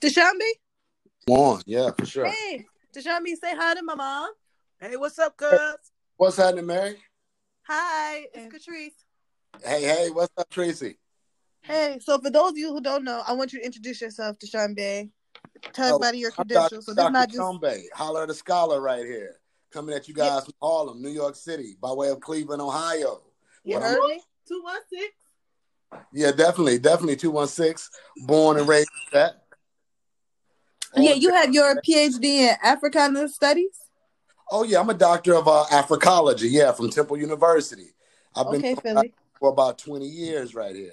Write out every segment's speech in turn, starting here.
Deshambi? On, yeah, for sure. Hey, Deshambi, say hi to my mom. Hey, what's up, cuz? What's happening, Mary? Hi, it's Catrice. Hey, hey, what's up, Tracy? Hey, so for those of you who don't know, I want you to introduce yourself to Tshombe. Tell Oh, everybody your I'm credentials. So this Dr. not just Tshombe, holler at the scholar right here, coming at you guys from Harlem, New York City, by way of Cleveland, Ohio. you What heard me. Two one six. Yeah, definitely, definitely 216, born and raised that. Yeah, you have your PhD in Africana studies. Oh yeah, I'm a doctor of uh, Africology. Yeah, from Temple University. I've been Okay, doing Philly. for about 20 years right here.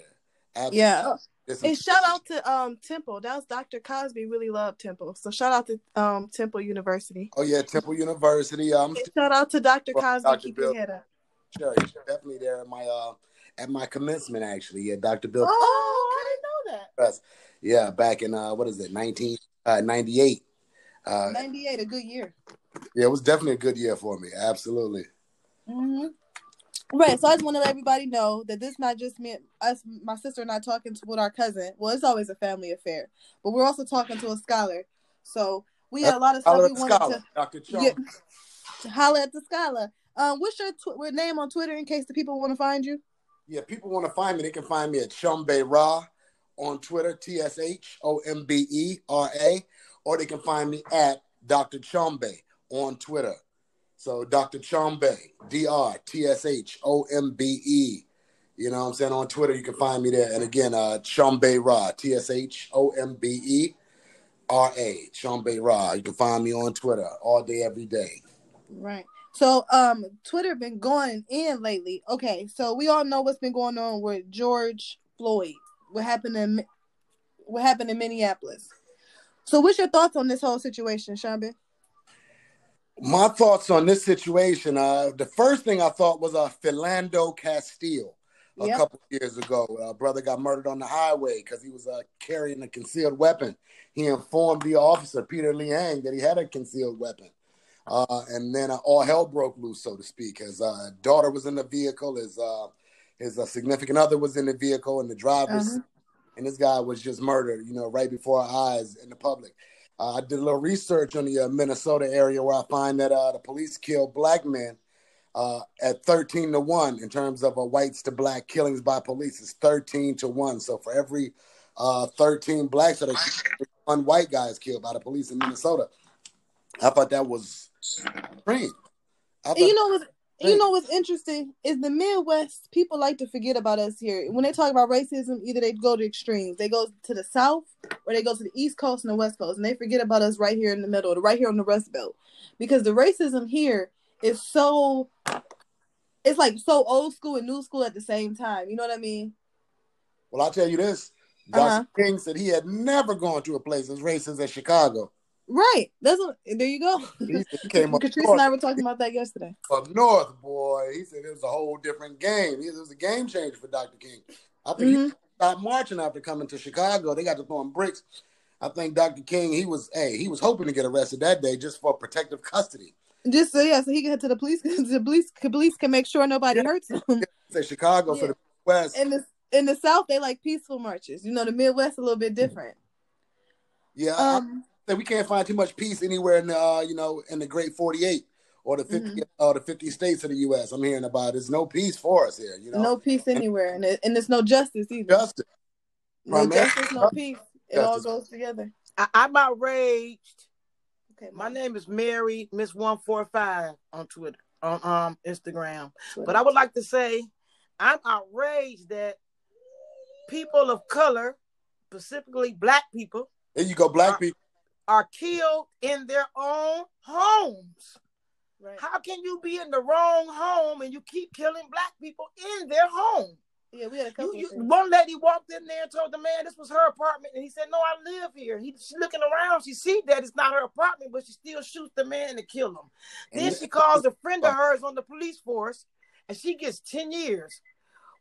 Absolutely. Yeah. And shout out to um Temple. That was Dr. Cosby really loved Temple. So shout out to um Temple University. Oh yeah, Temple University. I'm shout out to Dr. Cosby. Dr. Keep Bill. your head up. sure, definitely there at my uh at my commencement actually. Yeah, Dr. Bill. Oh, I didn't know that. Yeah, back in uh what is it, 1998. Uh, 98, Ninety-eight—a good year. yeah, it was definitely a good year for me. Absolutely. Mm-hmm. Right. So I just want to let everybody know that this not just me, us, my sister and I talking to with our cousin. Well, it's always a family affair, but we're also talking to a scholar. So we had a lot of stuff we wanted scholar, to, Dr. Chong. Yeah. to holler at the scholar. Um, what's your tw- name on Twitter in case the people want to find you? Yeah, people want to find me. They can find me at Tshombe Ra on Twitter, T S H O M B E R A, or they can find me at Dr. Tshombe on Twitter. So Dr. Tshombe, D R T S H O M B E. You know what I'm saying? On Twitter, you can find me there. And again, uh, Tshombe Ra, T S H O M B E R A, Tshombe Ra. You can find me on Twitter all day, every day. Right. So um Twitter been going in lately. Okay, so we all know what's been going on with George Floyd. What happened in what happened in Minneapolis. So what's your thoughts on this whole situation, Tshombe? My thoughts on this situation. Uh, the first thing I thought was uh, Philando Castile a Yep. couple years ago. A brother got murdered on the highway because he was uh, carrying a concealed weapon. He informed the officer Peter Liang that he had a concealed weapon, uh, and then uh, all hell broke loose, so to speak. His uh, daughter was in the vehicle. His uh, his uh, significant other was in the vehicle, and the driver's Uh-huh. and this guy was just murdered. You know, right before our eyes in the public. Uh, I did a little research on the uh, Minnesota area where I find that uh, the police killed black men uh, at 13 to 1 in terms of uh, whites to black killings by police. It's 13 to 1. So for every uh, 13 blacks that are killed, one white guy is killed by the police in Minnesota. I thought that was strange. You know you know what's interesting is the Midwest. People like to forget about us here. When they talk about racism, either they go to extremes. They go to the South or they go to the East Coast and the West Coast, and they forget about us right here in the middle, right here on the Rust Belt, because the racism here is so. It's like so old school and new school at the same time. You know what I mean? well, I'll tell you this. Dr. Uh-huh. King said he had never gone to a place as racist as Chicago. Right. That's what. There you go. He, came up Catrice north. and I were talking about that yesterday. up north, boy. He said it was a whole different game. He- It was a game changer for Dr. King. I think Mhm. he stopped marching after coming to Chicago. They got to throwing bricks. I think Dr. King, he was, hey, he was hoping to get arrested that day just for protective custody. Just so yeah, so he can head to the police. the police, the police can make sure nobody Yeah. hurts him. Said Chicago for the West. in the in the South, they like peaceful marches. You know, the Midwest a little bit different. yeah, Um, I said we can't find too much peace anywhere in the, uh, you know, in the Great 48 or the 50 Mm-hmm. or the 50 states of the U.S. I'm hearing about. There's no peace for us here. You know, no peace anywhere, and it, and there's no justice either. justice. no Primarily- justice, no peace. It all goes together. I, I'm outraged. Okay, My name is Mary Miss One Four Five on Twitter, on um Instagram. But I would like to say, I'm outraged that people of color, specifically Black people, There you go, black Uh, people. Are killed in their own homes. right. How can you be in the wrong home and you keep killing Black people in their home? Yeah, we had a couple. you, of things. one lady walked in there and told the man this was her apartment, and he said, "No, I live here." He, she's looking around. She see that it's not her apartment, but she still shoots the man to kill him. Then she calls a friend of hers on the police force, and she gets ten years.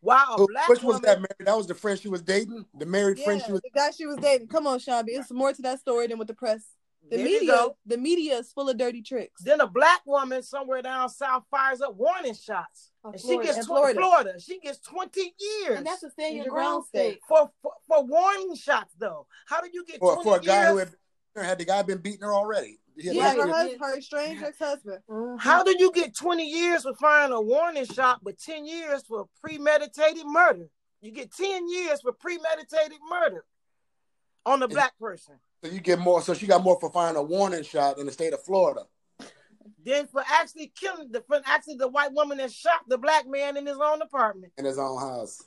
While a black Which was woman, that, married? That was the friend she was dating? Mm. The married yeah, friend she was the guy she was dating. Come on, Shabby. It's more to that story than what the press. The There media, the media is full of dirty tricks. Then a black woman somewhere down south fires up warning shots. Oh, And she gets in 20, Florida. Florida. She gets 20 years And that's a stand Your your ground ground state. state. for, for for warning shots though. How do you get For, 20 for a guy who had, had the guy been beating her already. He had Yeah, her, her- hus- her estranged ex-husband. Mm-hmm. How do you get 20 years for firing a warning shot, but 10 years for premeditated murder? You get 10 years for premeditated murder on a Yeah. black person. So you get more. So she got more for firing a warning shot in the state of Florida. Then for actually killing the for actually the white woman that shot the black man in his own apartment. in his own house.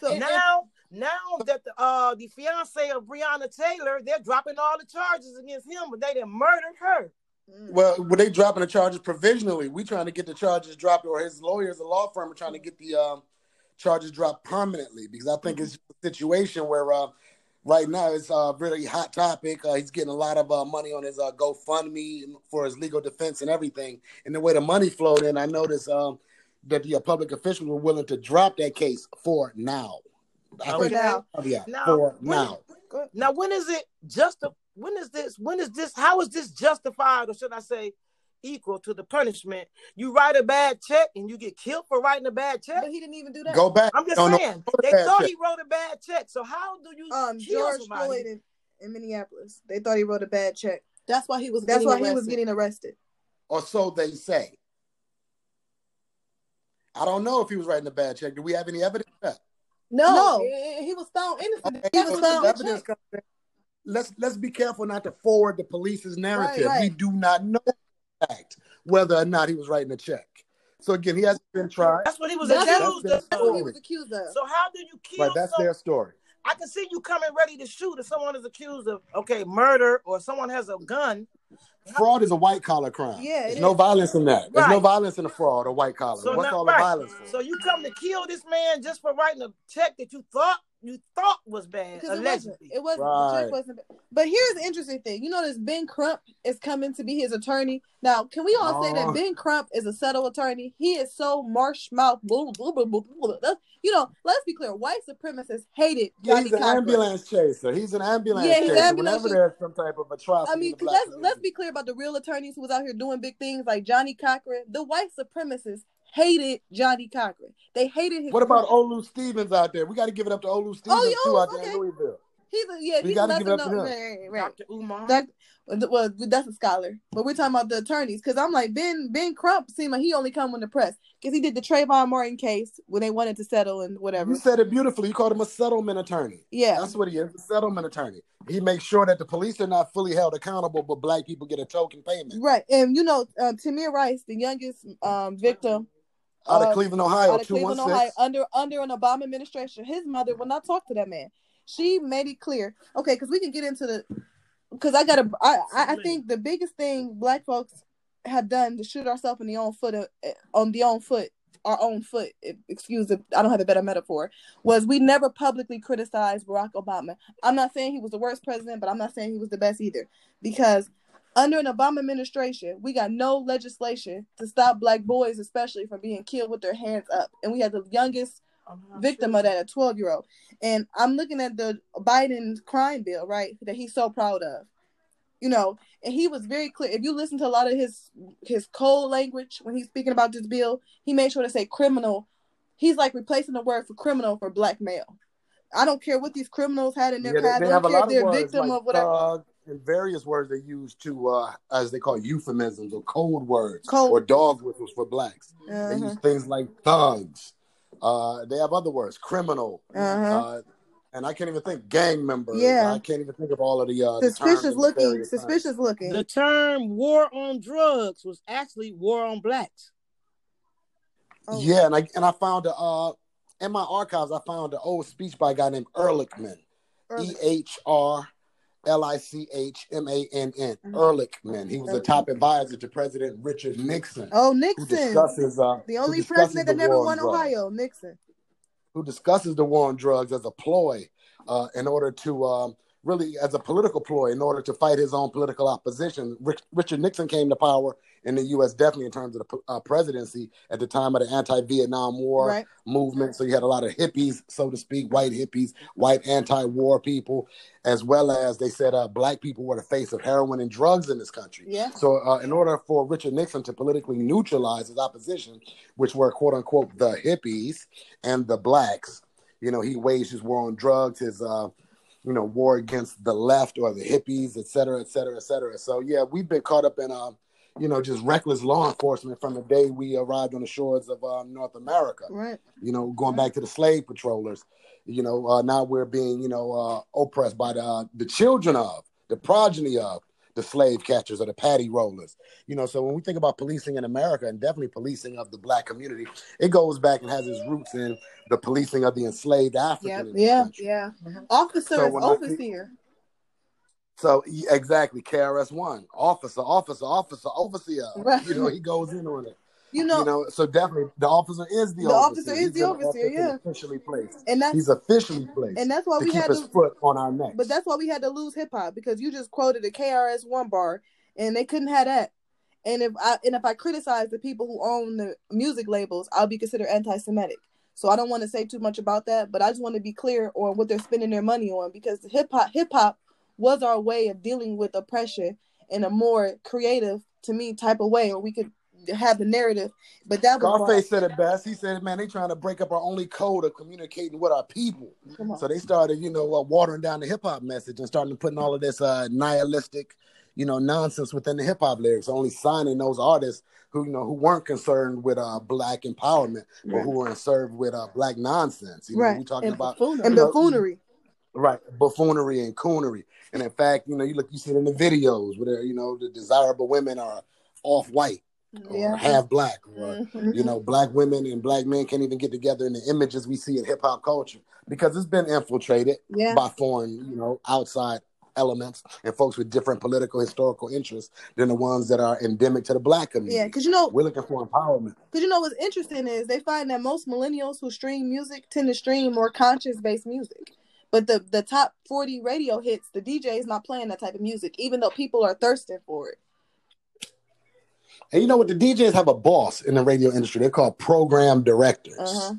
So And- now, now that the uh the fiance of Breonna Taylor, they're dropping all the charges against him, but they didn't murder her. Mm. Well, were they dropping the charges provisionally? We trying to get the charges dropped, or his lawyers, the law firm, are trying to get the um, charges dropped permanently because I think it's a situation where uh, right now it's a really hot topic. Uh, he's getting a lot of uh, money on his uh, GoFundMe for his legal defense and everything. And the way the money flowed in, I noticed um, that the uh, public officials were willing to drop that case for now. I For think- now. yeah, Now, for when- now. Now, when is it just? When is this? When is this? How is this justified, or should I say, equal to the punishment? You write a bad check and you get killed for writing a bad check. But he didn't even do that. Go back. I'm just No, no, saying wrote a they thought check. he wrote a bad check. So how do you um kill George somebody? Floyd in, in Minneapolis. They thought he wrote a bad check. That's why he was. That's getting why he was getting arrested. or so they say. I don't know if he was writing a bad check. Do we have any evidence? of that? No, No. he was found innocent. Okay, He was the found- evidence comes in. Let's let's be careful not to forward the police's narrative. right. We do not know fact whether or not he was writing a check. So again, he hasn't been tried. That's what he was That's, accused that's- of. that's what he was accused of. So how do you kill? Right, that's some- their story. I can see you coming ready to shoot if someone is accused of okay murder or someone has a gun. Fraud is a white collar crime. Yeah, There's it no violence in that. There's no violence in a fraud or white collar. So What's now- all right. the violence for? So you come to kill this man just for writing a check that you thought you thought was bad, Because it wasn't. It wasn't. The Right. check wasn't. But here's the interesting thing. You notice Ben Crump is coming to be his attorney. Now, can we all say Oh. that Ben Crump is a settle attorney? He is so marsh mouth. Blah, blah, blah, blah, blah, blah. You know, let's be clear. White supremacists hated Yeah, Johnny he's an Cochran. ambulance chaser. He's an ambulance Yeah, he's chaser. ambulance Whenever chaser. there's some type of atrocity, I mean, in the 'cause black let's community. let's be clear about the real attorneys who was out here doing big things like Johnny Cochran. The white supremacists hated Johnny Cochran. They hated him. What about Olu Stevens out there? We got to give it up to Olu Stevens yeah, too out there okay. in Louisville. He's a, yeah. We he's gotta give it up lesser to him. Right, right, right. Dr. Umar. That well, that's a scholar, but we're talking about the attorneys because I'm like Ben Ben Crump seemed like he only come when the press because he did the Trayvon Martin case when they wanted to settle and whatever. You said it beautifully. You called him a settlement attorney. Yeah, That's what he is, a settlement attorney. He makes sure that the police are not fully held accountable, but black people get a token payment. right. And you know, uh, Tamir Rice, the youngest um, victim Out of Uh, Cleveland, Ohio, out of Cleveland, Ohio, under under an Obama administration, his mother will not talk to that man. She made it clear. Okay, because we can get into the because I gotta. I, I I think the biggest thing black folks have done to shoot ourselves in the own foot uh, on the own foot our own foot. Excuse if I don't have a better metaphor. Was we never publicly criticized Barack Obama. I'm not saying he was the worst president, but I'm not saying he was the best either because. Under an Obama administration, we got no legislation to stop black boys, especially from being killed with their hands up. And we had the youngest victim of that, a 12 year old. And I'm looking at the Biden crime bill, right, that he's so proud of. You know, and he was very clear. If you listen to a lot of his his cold language when he's speaking about this bill, he made sure to say criminal. He's like replacing the word for criminal for black blackmail. I don't care what these criminals had in their Yeah, past. they I don't a care lot if they're words victim like of whatever. thug and various words they use to, uh, as they call euphemisms or code words Code. or dog whistles for blacks. They Uh-huh. use things like thugs. Uh, they have other words, criminal. Uh-huh. Uh, and I can't even think gang member. Yeah. I can't even think of all of the uh, suspicious and looking, various terms. suspicious looking. The term war on drugs was actually war on blacks. Oh. Yeah, and I and I found a uh in my archives I found an old speech by a guy named Ehrlichman. E H R L I C H M A N N. Mhm. Ehrlichman. He was a top advisor to President Richard Nixon. oh, Who Nixon, discusses uh the only president that never won. Ohio, Nixon. Who discusses the war on drugs as a ploy uh, in order to um, really as a political ploy in order to fight his own political opposition. Rich, Richard Nixon came to power in the U.S. definitely in terms of the uh, presidency at the time of the anti-Vietnam War Right. movement. So you had a lot of hippies, so to speak, white hippies, white anti-war people, as well as they said uh, black people were the face of heroin and drugs in this country. Yeah. So, uh, in order for Richard Nixon to politically neutralize his opposition, which were quote unquote the hippies and the blacks, you know, he waged his war on drugs, his uh, you know, war against the left or the hippies, et cetera, et cetera, et cetera. So, yeah, we've been caught up in, uh, you know, just reckless law enforcement from the day we arrived on the shores of uh, North America Right. you know, going back to the slave patrollers, you know, uh, now we're being, you know, uh, oppressed by the uh, the children of, the progeny of the slave catchers or the patty rollers. You know, so when we think about policing in America and definitely policing of the black community, it goes back and has its roots in the policing of the enslaved African. Yep. in this Yeah. country. Yeah. Mm-hmm. Officer So is when I overseer. So exactly, KRS One, officer, officer, officer, overseer. Right. You know, he goes in on it. You know, you know, so definitely the officer is the, The officer overseer. is the He's in overseer, office yeah. officially placed. and that's He's officially placed. and that's why to we keep had his to foot on our neck. But that's why we had to lose hip hop because you just quoted a KRS One bar, and they couldn't have that. And if I and if I criticize the people who own the music labels, I'll be considered anti-Semitic. So I don't want to say too much about that, but I just want to be clear on what they're spending their money on because hip hop hip hop was our way of dealing with oppression in a more creative, to me, type of way, or we could have the narrative. But that was Scarface said it best. He said, "Man, they trying to break up our only code of communicating with our people." So they started, you know, uh, watering down the hip hop message and starting to putting all of this uh, nihilistic, you know, nonsense within the hip hop lyrics. Only signing those artists who, you know, who weren't concerned with uh, black empowerment, but who were served with uh, black nonsense. You know, Right. we talking And about and you know, buffoonery. right buffoonery and coonery. And in fact, you know, you look, you see it in the videos where you know the desirable women are off white or Yeah. half black or Mhm. you know, black women and black men can't even get together in the images we see in hip hop culture because it's been infiltrated Yeah. by foreign, you know, outside elements and folks with different political historical interests than the ones that are endemic to the black community. Yeah, because you know, We're looking for empowerment. Because you know what's interesting is they find that most millennials who stream music tend to stream more conscious based music. But the the top 40 radio hits, the DJ is not playing that type of music, even though people are thirsting for it. And you know what? The DJs have a boss in the radio industry. They're called program directors. Uh-huh.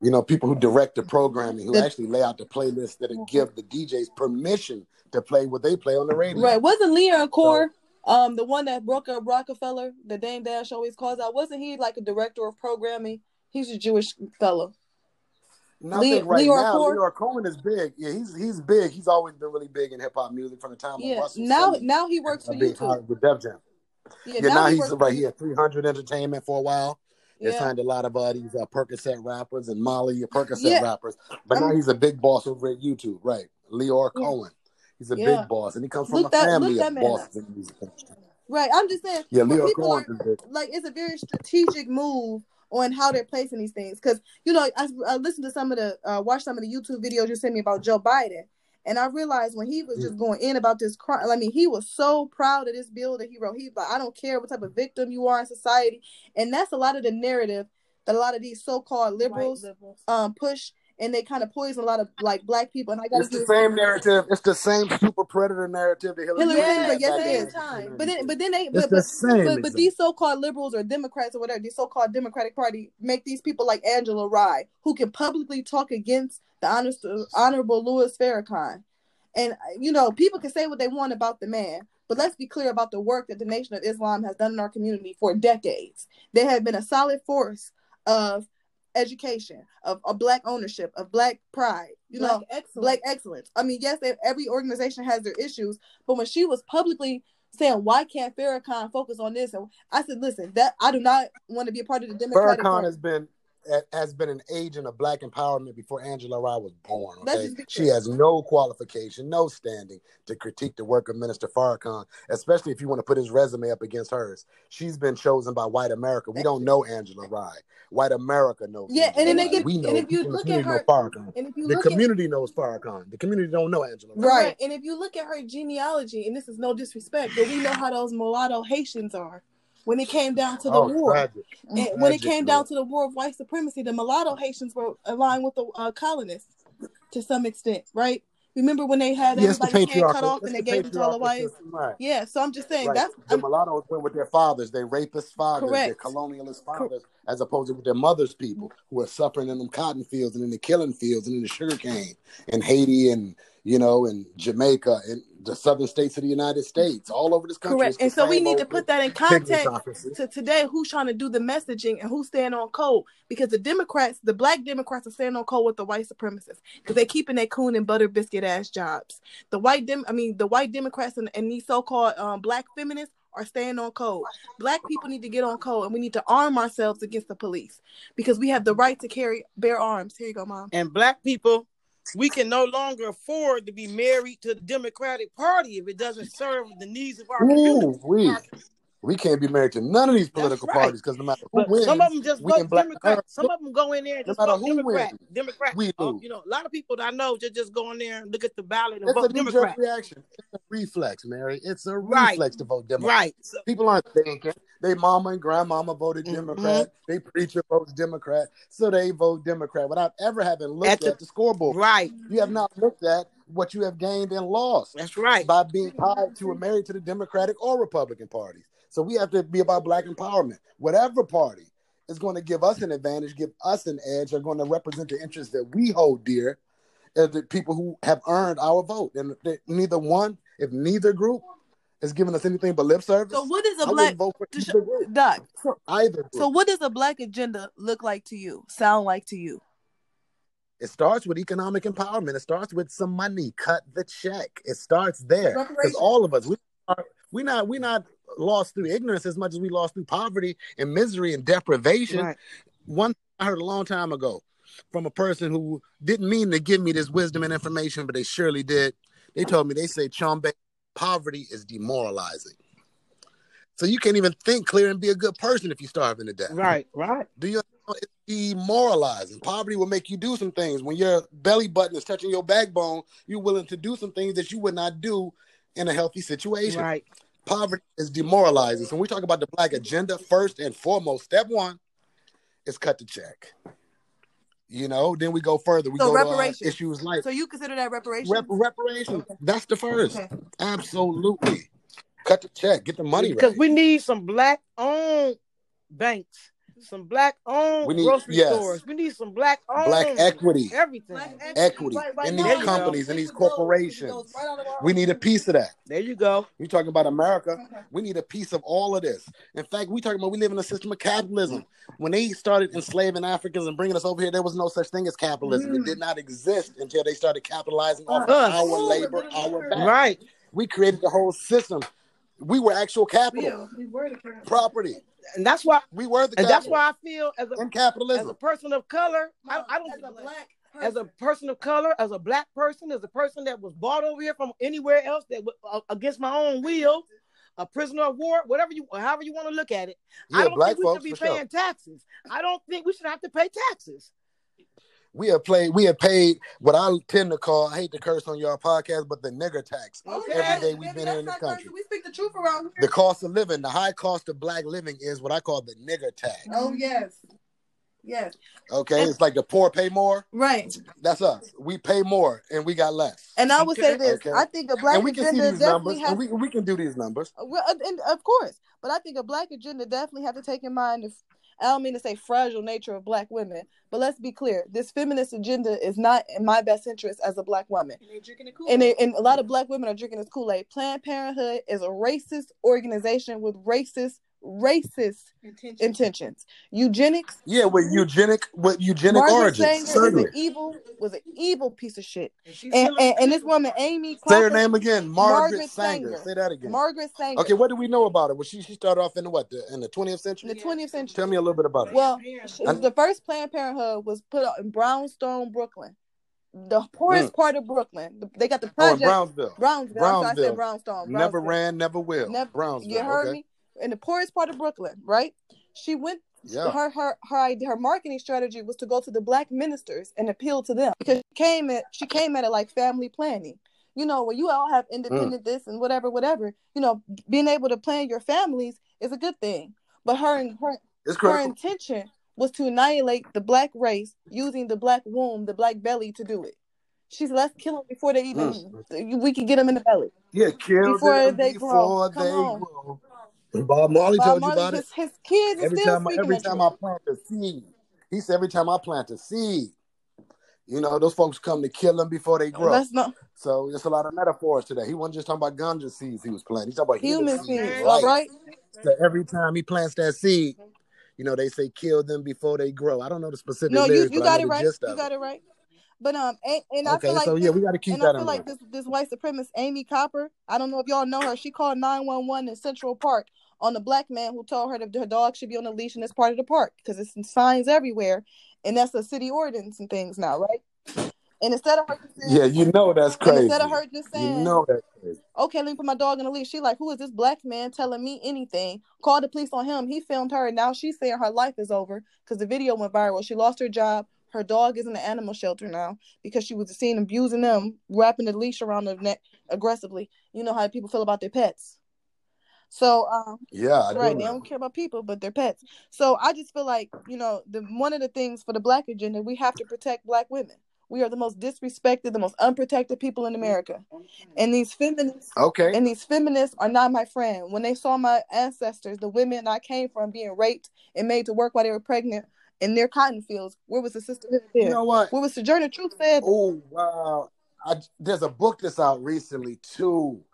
You know, people who direct the programming, who The- actually lay out the playlist that give the DJs permission to play what they play on the radio. Right. Wasn't Lyor Cohen um the one that broke up Roc-A-Fella, the Dame Dash always calls out? Wasn't he like a director of programming? He's a Jewish fellow. I think right Lyor now? Lyor Cohen is big. Yeah, he's he's big. He's always been really big in hip hop music from the time of Yeah. Russell Now now he works for YouTube. with Def Jam. Yeah, Yeah, now, he's right. He had 300 Entertainment for a while. They Yeah. signed a lot of uh, these uh, Percocet rappers and Molly Percocet Yeah. rappers. But now he's a big boss over at YouTube, right? Lyor Yeah. Cohen. He's a big boss, and he comes from Look a that- family of bosses in the music industry. Right. I'm just saying Yeah, Lyor Cohen are like it's a very strategic move on how they're placing these things because you know I, I listened to some of the uh, watch some of the YouTube videos you sent me about Joe Biden and I realized when he was just going in about this crime I mean he was so proud of this bill that he wrote he's like I don't care what type of victim you are in society and that's a lot of the narrative that a lot of these so-called liberals liberals. um push and they kind of poison a lot of like black people and I got It's the same narrative. It's the same super predator narrative that Hillary, Hillary Clinton Clinton, yes, back it in is. 1990. But then, but then they, It's but, the but, same but, but these so-called liberals or Democrats or whatever, these so-called Democratic Party make these people like Angela Rye, who can publicly talk against the honest, honorable Louis Farrakhan. And you know, people can say what they want about the man, but let's be clear about the work that the Nation of Islam has done in our community for decades. They have been a solid force of education, of, of black ownership, of black pride. You know, Black excellence. black excellence. I mean, yes, they, every organization has their issues, but when she was publicly saying, "Why can't Farrakhan focus on this?" and I said, "Listen, that I do not want to be a part of the Democratic Farrakhan Party." has been has been an agent of black empowerment before Angela Rye was born. Okay, she has no qualification, no standing to critique the work of Minister Farrakhan, especially if you want to put his resume up against hers. She's been chosen by white America. We don't know Angela Rye. White America knows. Yeah, and then they get- we know. and if you look at community her- Farrakhan. And if you The look at community knows Farrakhan. The community don't know Angela Rye. Right. And if you look at her genealogy, and this is no disrespect, but we know how those mulatto Haitians are. When it came down to the oh, war, tragic. and when it came Lord. down to the war of white supremacy, the mulatto Haitians were aligned with the uh, colonists to some extent, right? Remember when they had Yes, the everybody's head cut off it's and they the gave it to all the patriarchal whites? right? Yeah, so I'm just saying Right. that's The I'm, mulattoes went with their fathers, their rapist fathers, their colonialist fathers, as opposed to with their mothers' people who are suffering in them cotton fields and in the killing fields and in the sugar cane in Haiti and you know in Jamaica and the southern states of the United States, all over this country. correct. And so we need to put that in context to today who's trying to do the messaging and who's staying on code because the Democrats, the black Democrats are staying on code with the white supremacists because they're keeping their coon and butter biscuit ass jobs. The white dem I mean the white Democrats and, and these so-called um, black feminists are staying on code. Black people need to get on code and we need to arm ourselves against the police because we have the right to carry bear arms. Here you go, mom. And black people, we can no longer afford to be married to the Democratic Party if it doesn't serve the needs of our community. We we can't be married to none of these political right. parties because no matter who But wins, some of them just vote Democrat. Some of them go in there and no just matter vote who Democrat. wins, Democrat. we lose. you know, a lot of people that I know just just go in there and look at the ballot and It's a vote jerk Democrat. reaction. It's a reflex, Mary. It's a Right. reflex to vote Democrat. Right. So, People aren't thinking. They mama and grandmama voted Mhm. Democrat. They preacher votes Democrat, so they vote Democrat without ever having looked At at the- the, scoreboard. right. You have not looked at what you have gained and lost That's right. by being tied to or married to the Democratic or Republican parties. So we have to be about black empowerment. Whatever party is going to give us an advantage, give us an edge, are going to represent the interests that we hold dear as the people who have earned our vote. And neither one, if neither group is giving us anything but lip service, So what is a I black vote for sh-. Doc? So, Either group. so what does a black agenda look like to you? Sound like to you? It starts with economic empowerment. It starts with some money. Cut the check. It starts there because all of us we are we not we not lost through ignorance as much as we lost through poverty and misery and deprivation. Right. One thing I heard a long time ago from a person who didn't mean to give me this wisdom and information, but they surely did. They told me they say Tshombe, poverty is demoralizing. So you can't even think clear and be a good person if you're starving to death. Right. Right. Do you know it's demoralizing? Poverty will make you do some things. When your belly button is touching your backbone, you're willing to do some things that you would not do in a healthy situation. Right. Poverty is demoralizing. So when we talk about the black agenda, first and foremost, step one is cut the check. You know, then we go further. We So go to uh, issues like So you consider that reparations? rep- reparations. That's the first. Okay. Absolutely. Cut the check. Get the money because right. we need some black owned banks, some black owned We need- grocery yes. stores. We need some black owned Black equity. everything. Black Equity Right, right in these companies, in these it goes- it corporations. right out of our We need a piece of that. There you go. We talking about America. We need a piece of all of this. In fact, we talking about we live in a system of capitalism. When they started enslaving Africans and bringing us over here, there was no such thing as capitalism. It did mm. not exist until they started capitalizing off of Us. our labor, our back. Right. We created the whole system. We were actual capital, Yeah, we were the current. property. And that's why We were the and that's why I feel as a in as a person of color, I, I as don't a black as a person. person of color, as a black person, as a person that was brought over here from anywhere else that was uh, against my own will, a prisoner of war, whatever you, however you want to look at it. I don't black think we should be for sure. paying taxes. I don't think we should have to pay taxes. We have played. We have paid what I tend to call. I hate to curse on your podcast, but the nigger tax. Okay. Every day we've been here in the country. cursing. We speak the truth around The cost of living, the high cost of black living is what I call the nigger tax. Oh yes, yes, Okay, it's like the poor pay more. right. That's us. We pay more and we got less. And I would say this: Okay. I think a black and we can see agenda these definitely numbers, has. and we, we can do these numbers. Well, and- and of course, but I think a black agenda definitely have to take in mind the. I don't mean to say fragile nature of black women, but let's be clear: this feminist agenda is not in my best interest as a black woman. And, and a lot of black women are drinking this Kool Aid. Planned Parenthood is a racist organization with racist, racist intentions. Eugenics. Yeah, with eugenic with eugenic Margaret origins. Sanger was an evil, was an evil piece of shit. And, And, and, and this woman, Amy Say her name again, Margaret, Margaret Sanger. Sanger. Say that again. Margaret Sanger, Okay, what do we know about her? Well, she she started off in the what? The, in the 20th in century. the 20th century. Tell me a little bit about her. Well, I'm- the first Planned Parenthood was put out in Brownstone, Brooklyn, the poorest part of Brooklyn. They got the Mm. oh, in project Brownsville. Brownsville. I'm sorry, I Brownsville. said Brownstone. Never ran, never will. Never- Brownsville. You heard okay. me? In the poorest part of Brooklyn, right? She went. Yeah. Her her her idea, her marketing strategy was to go to the black ministers and appeal to them because she came at she came at it like family planning. You know, where you all have independent Mm. this and whatever, whatever. You know, being able to plan your families is a good thing. But her her her intention was to annihilate the black race using the black womb, the black belly to do it. She's let's kill them before they even Mm. we can get them in the belly. Yeah, kill Before them they grow. before Come they on. Bob Marley Bob told you Marley, about it. his, his kids Every still time, I, every time. I plant a seed, he said, every time I plant a seed, you know, those folks come to kill them before they grow. Let's not So there's a lot of metaphors today. He wasn't just talking about ganja seeds he was planting. He's talking about human human seeds. seeds, all right? So every time he plants that seed, you know, they say kill them before they grow. I don't know the specific No, you, lyrics, you I got it right. You got it. it right. But um, and, and I Okay, feel like so yeah, we got to keep and I that in feel like mind. this this white supremacist Amy Cooper. I don't know if y'all know her. She called nine one one in Central Park on the black man who told her that her dog should be on a leash in this part of the park because it's signs everywhere, and that's a city ordinance and things now, right? And instead of her just saying, Yeah, you know that's crazy. instead of her just saying, You know that's crazy. okay, let me put my dog in a leash. She like, who is this black man telling me anything? Call the police on him. He filmed her, and now she's saying her life is over because the video went viral. She lost her job. Her dog is in the animal shelter now because she was seen abusing them, wrapping the leash around their neck aggressively. You know how people feel about their pets. So, um, Yeah, right, they don't care about people, but their pets. So I just feel like you know, the one of the things for the black agenda, we have to protect black women. We are the most disrespected, the most unprotected people in America, and these feminists Okay. and these feminists are not my friend. When they saw my ancestors, the women I came from, being raped and made to work while they were pregnant in their cotton fields, where was the sisterhood there? You know what? Where was Sojourner Truth said? Oh wow! I, there's a book that's out recently too,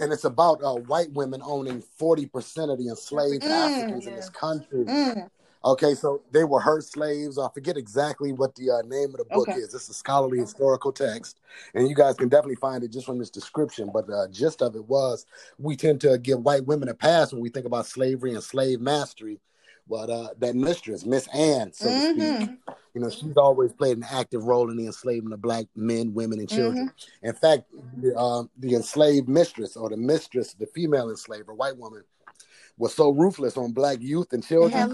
and it's about uh, white women owning forty percent of the enslaved Mm, Africans in this country. Mm, Okay, so they were her slaves. I forget exactly what the uh, name of the book Okay. is. It's a scholarly historical text, and you guys can definitely find it just from this description. But the gist of it was, we tend to give white women a pass when we think about slavery and slave mastery. But uh, that mistress, Miss Anne, so to speak, mhm, you know, she's always played an active role in the enslavement of black men, women, and children. In fact, the, uh, the enslaved mistress or the mistress, the female enslaver, white woman, was so ruthless on black youth and children.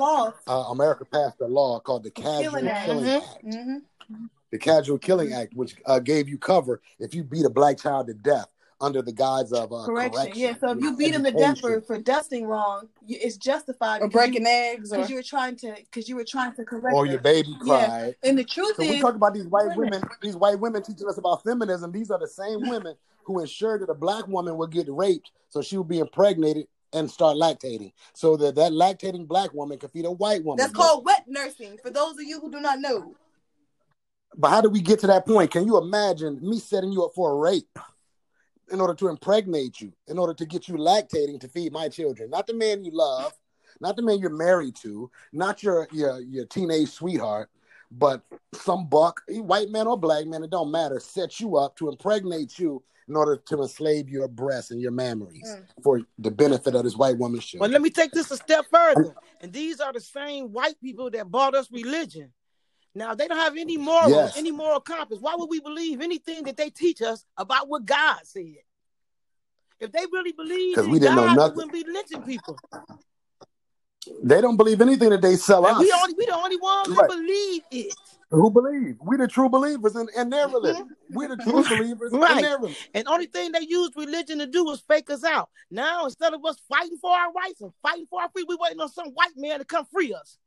Uh, America passed a law called the Casual Killing Act. Killing Mhm, Act. mhm. The Casual Killing Act, which uh, gave you cover if you beat a black child to death under the guise of uh, Correction. correction. Yeah. So if you know, beat him to death for, for dusting wrong, you, it's justified Or because you- breaking eggs, or because you were trying to because you were trying to correct or her. your baby Yeah. cried. And the truth So we is, talk about these white Women. women, these white women teaching us about feminism. These are the same women who ensured that a black woman would get raped, so she would be impregnated and start lactating, so that that lactating black woman could feed a white woman. that's called wet nursing. For those of you who do not know, But how do we get to that point? Can you imagine me setting you up for a rape in order to impregnate you, in order to get you lactating to feed my children? Not the man you love, not the man you're married to, not your your your teenage sweetheart, but some buck, white man or black man, it don't matter, set you up to impregnate you in order to enslave your breasts and your mammaries Mm. for the benefit of this white woman's But children. let me take this a step further. And these are the same white people that bought us religion. Now they don't have any morals, Yes. any moral compass. Why would we believe anything that they teach us about what God said? If they really believed 'Cause in we didn't know God, nothing. we wouldn't be lynching people. They don't believe anything that they sell And us. we only we the only ones Right. that believe it. Who believe? We the true believers in, in their religion. Mm-hmm. We the true believers in their religion. And only thing they use religion to do is fake us out. Now instead of us fighting for our rights and fighting for our freedom, we waiting on some white man to come free us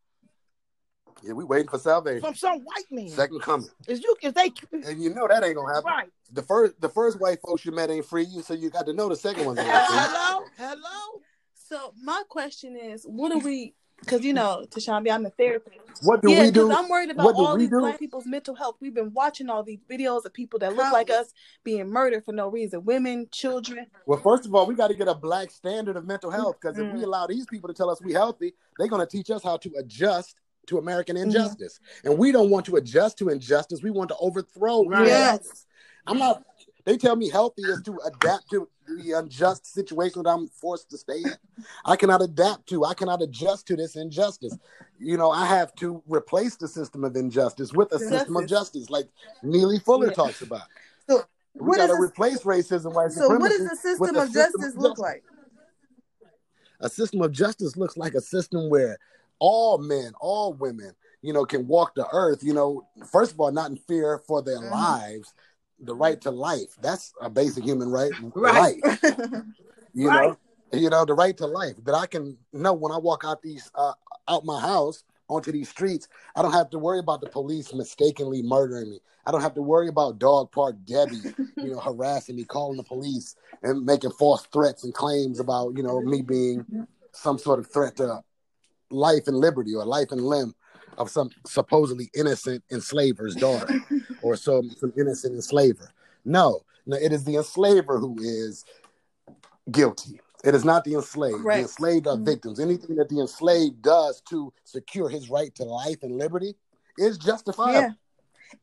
Yeah, we waiting for salvation. from some white man. Second coming. Is you if they And you know that ain't gonna happen. right? The first the first white folks you met ain't free you, so you got to know the second one's ain't free. Hello, hello. so my question is, what do we? Because you know, Tashambi, I'm a therapist. What do yeah, we do? because I'm worried about all these do? black people's mental health. We've been watching all these videos of people that look like us being murdered for no reason. Women, children. Well, first of all, we got to get a black standard of mental health because if we Mm. allow these people to tell us we healthy, they're gonna teach us how to adjust to American Mm-hmm. injustice. And we don't want to adjust to injustice. We want to overthrow Right. injustice. I'm not. They tell me healthy is to adapt to the unjust situation that I'm forced to stay in. I cannot adapt to. I cannot adjust to this injustice. You know, I have to replace the system of injustice with a system of justice, like Neely Fuller Yeah. talks about. So, We what got to replace racism, white so what does supremacy the with system a of justice look like? A system of justice looks like a system where all men, all women, you know, can walk the earth. You know, first of all, not in fear for their Mhm. lives, the right to life. That's a basic human right. Right. Life. You Right. know, you know, the right to life. That I can know when I walk out these uh, out my house onto these streets, I don't have to worry about the police mistakenly murdering me. I don't have to worry about Dog Park Debbie, you know, harassing me, calling the police, and making false threats and claims about, you know, me being some sort of threat to life and liberty or life and limb of some supposedly innocent enslaver's daughter or some, some innocent enslaver. No, no, it is the enslaver who is guilty. It is not the enslaved. Right. The enslaved are Mhm. victims. Anything that the enslaved does to secure his right to life and liberty is justifiable. Yeah.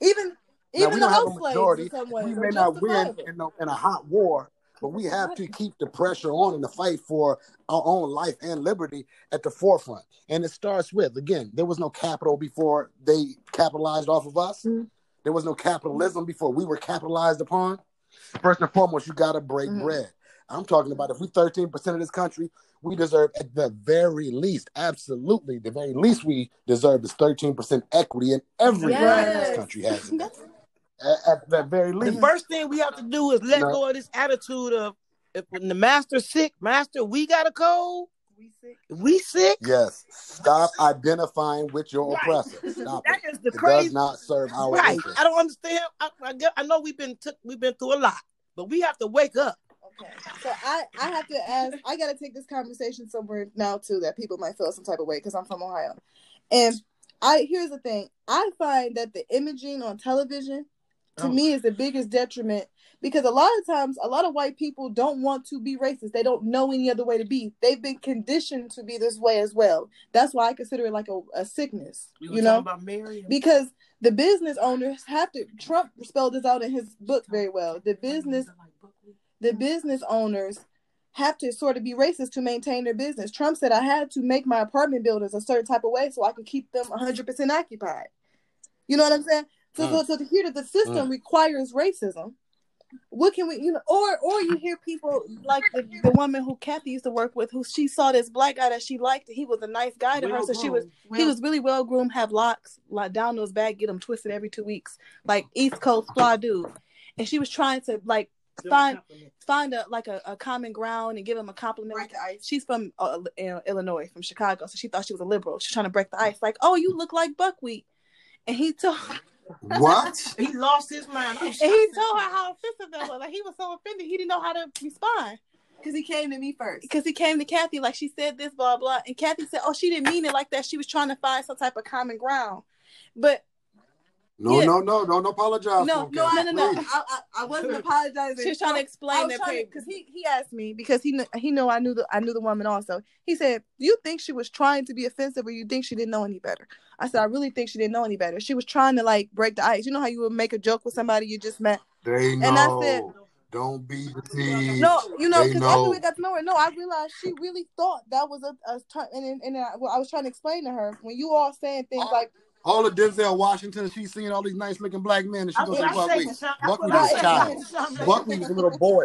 Even Now, even we the don't have a majority. in some ways We may not win in, a- in a hot war, but we have to keep the pressure on in the fight for our own life and liberty at the forefront. And it starts with, again, there was no capital before they capitalized off of us. Mhm. There was no capitalism before we were capitalized upon. First and foremost, you got to break Mhm. bread. I'm talking about if we 13% of this country, we deserve at the very least, absolutely, the very least we deserve is 13% equity in every this Yes. country has. it. That's- At, at the very least. The first thing we have to do is let No. go of this attitude of if when the master's sick, master, we got a cold. we sick. We sick. Yes. Stop identifying with your Right. oppressor. Stop That it. is the It crazy. does not serve our right. interest. I don't understand. I, I, get- I know we've been took, we've been through a lot, but we have to wake up. Okay. So I I have to ask. I got to take this conversation somewhere now too that people might feel some type of way because I'm from Ohio, and I here's the thing. I find that the imaging on television to Oh. me is the biggest detriment because a lot of times a lot of white people don't want to be racist. They don't know any other way to be. They've been conditioned to be this way as well. That's why I consider it like a, a sickness. We you know, because the business owners have to. Trump spelled this out in his book very well. The business the business owners have to sort of be racist to maintain their business. Trump said I had to make my apartment buildings a certain type of way so I could keep them 100% occupied. You know what I'm saying? So, so, so to hear that the system requires racism, what can we, you know, or or you hear people like the, the woman who Kathy used to work with, who she saw this black guy that she liked, he was a nice guy to her, so she was he was really well groomed, have locks, like down those back, get them twisted every two weeks, like East Coast fly dude, and she was trying to like find find a like a, a common ground and give him a compliment. Break the ice. She's from uh, uh, Illinois, from Chicago, so she thought she was a liberal. She's trying to break the ice, like, oh, you look like buckwheat, and he told What? He lost his mind. And he told her how offensive that was. Like he was so offended, he didn't know how to respond Because he came to me first. because he came to Kathy like she said this, blah blah, and Kathy said, oh, she didn't mean it like that. She was trying to find some type of common ground, but No, Yeah. no, no, don't apologize. No, no, him, no, no, no. I, I, I wasn't apologizing. she was trying to explain that because he he asked me because he kn- he know I knew the I knew the woman also. He said, "Do you think she was trying to be offensive, or you think she didn't know any better?" I said, "I really think she didn't know any better. She was trying to like break the ice. You know how you would make a joke with somebody you just met? They know. And I said- don't be deceived. No, you know, because know. after we got to know her, no, I realized she really thought that was a, a turn. And and, and I, well, I was trying to explain to her when you all saying things like, All of Denzel Washington, she's seeing all these nice looking black men, and she That's goes what say I Buckwheat. said. That's Buckwheat what I was a said. child. Buckwheat was a little boy.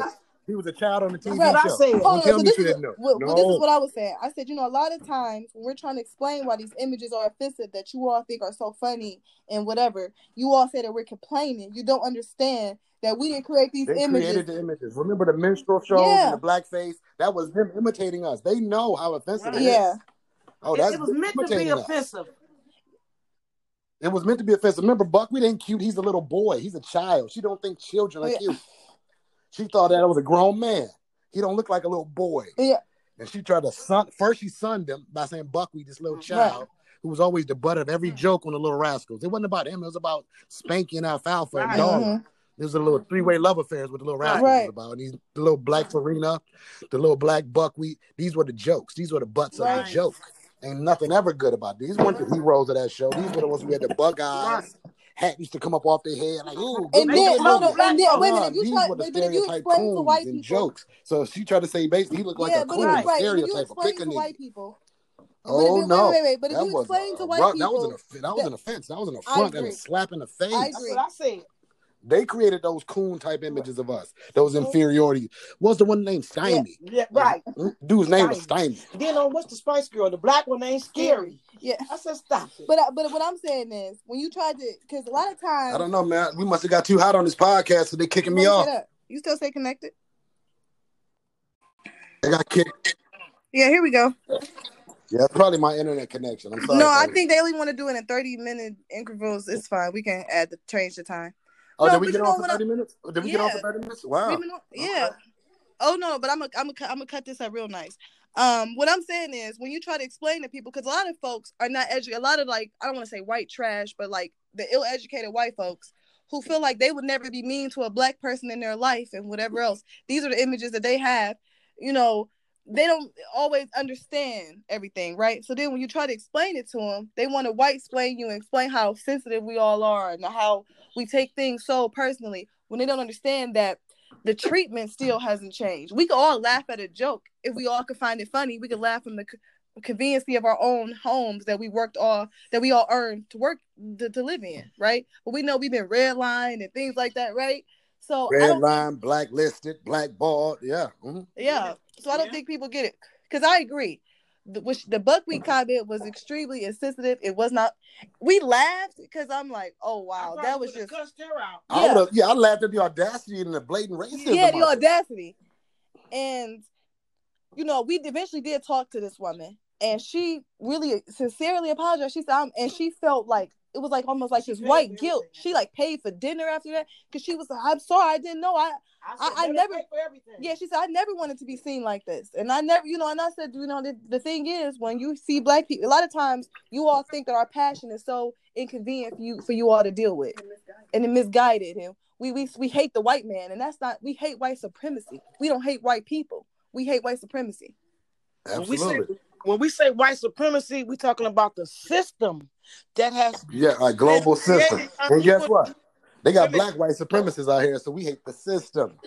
He was a child on the TV That's what I show. said. Hold on, tell so me this is, didn't know. well, well, this is what I was saying. I said, you know, a lot of times when we're trying to explain why these images are offensive that you all think are so funny and whatever, you all say that we're complaining. You don't understand that we didn't create these They images. created the images. Remember the minstrel shows Yeah. and the blackface? That was them imitating us. They know how offensive it is. Yeah. Oh, It, that's it was meant to be imitating us. offensive. It was meant to be offensive. Remember, Buckwheat ain't cute. He's a little boy. He's a child. She don't think children are Yeah. cute. She thought that I was a grown man. He don't look like a little boy. Yeah. And she tried to sun. First, she sunned him by saying Buckwheat, this little child, who was always the butt of every joke on the Little Rascals. It wasn't about him. It was about Spanky and Alfalfa and Right. Dog. Mhm. It was a little three-way love affairs with the little rascals Right. about. And these the little black Farina, the little black buckwheat. These were the jokes. These were the butts of the joke. Ain't nothing ever good about these. weren't the heroes of that show. These were the ones who had the bug eyes. Hat used to come up off their head like, ooh, good And then, good hold movie. on, and then, wait a Nah, minute, you these try, were the but if you stereotype explain to coons white and people, jokes. So she tried to say basically he looked like yeah, a but coon, right, but if you stereotype, a explain to white people, Oh wait, no, wait, wait, wait, but if that you was explain to a white rough- people, that was an off- that was an offense. That was an affront and agree. a slap in the face. I That's what I said. They created those coon type images of us, those inferiority. What's the one named Stymie? Yeah, right. Mm-hmm. Mm-hmm. Dude's name was Stymie. Then on what's the Spice Girl? The black one ain't scary. yeah. I said stop it. But uh, but what I'm saying is, when you try to, because a lot of times, I don't know, man. We must have got too hot on this podcast, so they kicking me off. You still stay connected? I got kicked. Yeah, here we go. Yeah, it's probably my internet connection. I'm sorry. No, I buddy. think they only want to do it in 30 minute intervals. It's fine. We can add the change the time. Oh, no, did we get on for what I- 30 minutes? Did we get on for 30 minutes? Wow. We've been on- yeah. Oh no, but I'm gonna I'm gonna I'm gonna cut this up real nice. Um, what I'm saying is when you try to explain to people, because a lot of folks are not educated. A lot of like I don't want to say white trash, but like the ill-educated white folks who feel like they would never be mean to a black person in their life and whatever else. These are the images that they have. You know, they don't always understand everything, right? So then when you try to explain it to them, they want to white explain you and explain how sensitive we all are and how we take things so personally when they don't understand that the treatment still hasn't changed. We could all laugh at a joke if we all could find it funny. We could laugh from the co- conveniency of our own homes that we worked all that we all earned to work to, to live in, right? But we know we've been redlined and things like that, right? So I Red don't line, blacklisted, blackballed. Yeah. mhm. yeah. So I don't Yeah. think people get it because I agree. The, which the buckwheat comment was extremely insensitive. It was not. We laughed because I'm like, oh wow, that was just cussed her out. I Yeah. would've- yeah, I laughed at the audacity and the blatant racism. yeah, the audacity. And you know, we eventually did talk to this woman, and she really sincerely apologized. She said, I'm, and she felt like it was like almost like She this white guilt. She like paid for dinner after that because she was like, I'm sorry, I didn't know. I I, I- said, I never- pay for everything. yeah, she said I never wanted to be seen like this, and I never, you know, and I said, you know, the, the thing is, when you see black people, a lot of times you all think that our passion is so inconvenient for you for you all to deal with, and it misguided him. We we we hate the white man, and that's not we hate white supremacy. We don't hate white people. We hate white supremacy. When we say Absolutely. when we say white supremacy, we're talking about the system that has Yeah, a global system. And guess what? They got black white supremacists out here, so we hate the system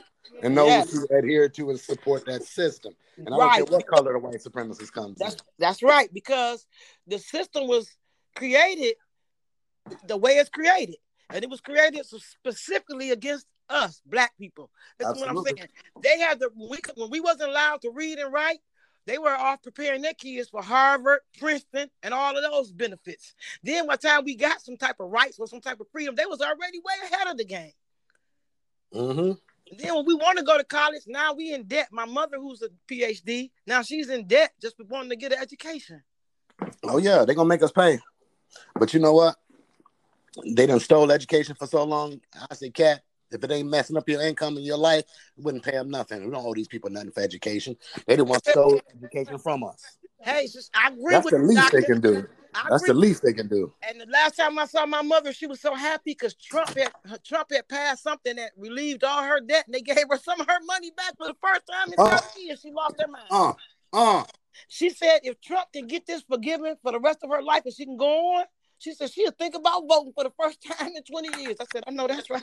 and those Yes. who adhere to and support that system. And I don't care what color the white supremacist comes That's in. that's right because the system was created the way it's created, and it was created specifically against us, black people. That's what I'm saying. They had the when we when we wasn't allowed to read and write. They were off preparing their kids for Harvard, Princeton, and all of those benefits. Then by the time we got some type of rights or some type of freedom, they was already way ahead of the game. hmm then when we want to go to college, now we in debt. My mother, who's a PhD, now she's in debt just for wanting to get an education. Oh yeah, they're gonna make us pay. But you know what? They done stole education for so long. I say, cat, if it ain't messing up your income and your life, we wouldn't pay them nothing. We don't owe these people nothing for education. They the ones stole education from us. Hey, sis, I agree with That's with the least doctor. they can do. I That's agree. the least they can do. And the last time I saw my mother, she was so happy because Trump had Trump had passed something that relieved all her debt, and they gave her some of her money back for the first time in Uh. 30 years. She lost her mind. Uh, uh. She said if Trump can get this forgiven for the rest of her life and she can go on, she said she'll think about voting for the first time in 20 years. I said, I know that's right.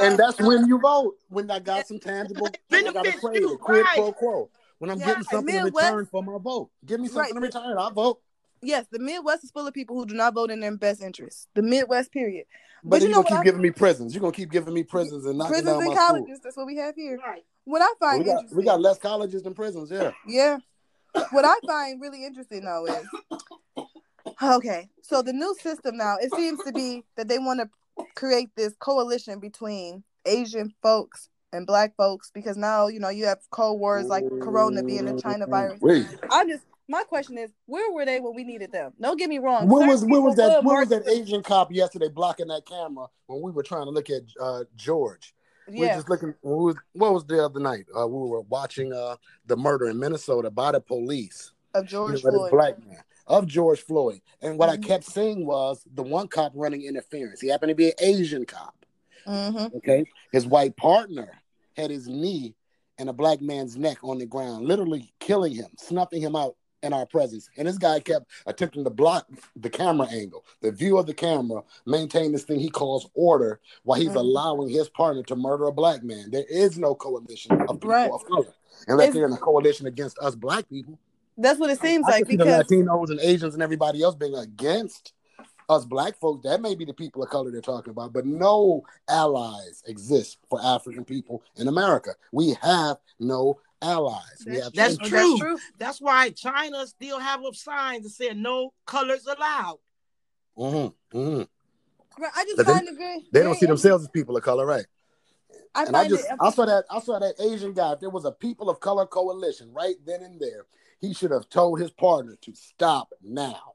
And that's when you vote. When I got some tangible, when I got a Benefits trade, you, a quid right. pro quo. When I'm Yeah, getting and something in return for my vote. Give me something Right, in return. I'll vote. Yes, the Midwest is full of people who do not vote in their best interest. The Midwest, period. But, But then you you're know gonna keep I- giving me prisons. You're gonna keep giving me prisons and not Prisons and my school. colleges. That's what we have here. Right. What I find We got, interesting. we got less colleges than prisons, yeah. Yeah. What I find really interesting though is okay. So the new system now, it seems to be that they want to create this coalition between Asian folks and black folks because now, you know, you have cold wars like Corona being the China virus. Wait, I just my question is, where were they when we needed them? Don't get me wrong. where was where was that where was that Asian cop yesterday blocking that camera when we were trying to look at uh, George? We were Yeah. just looking. We was, what was the other night? Uh, we were watching uh, the murder in Minnesota by the police. Of you George know, Floyd. black man of George Floyd. And what Mhm. I kept seeing was the one cop running interference. He happened to be an Asian cop. Mm-hmm. Okay, his white partner had his knee and a black man's neck on the ground, literally killing him, snuffing him out in our presence. And this guy kept attempting to block the camera angle, the view of the camera, maintain this thing he calls order, while he's Mhm. allowing his partner to murder a black man. There is no coalition of people Right. of color, unless It's- they're in a coalition against us black people. That's what it seems I like can see the because Latinos and Asians and everybody else being against us black folks. That may be the people of color they're talking about, but no allies exist for African people in America. We have no allies. we have That's enemies. true. true. That's why China still have a sign that said no colors allowed. Mhm, mhm. Right, I just But they- find it very They don't very see themselves as people of color, right? I And I just it. I saw that I saw that Asian guy. If there was a people of color coalition right then and there, he should have told his partner to stop now.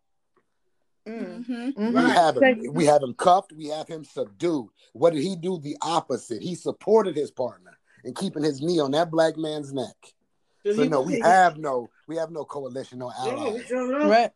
Mm. Mhm. We have him. We have him cuffed. We have him subdued. What did he do? The opposite. He supported his partner and keeping his knee on that black man's neck. So no, we have no, we have no coalition, no allies. Right.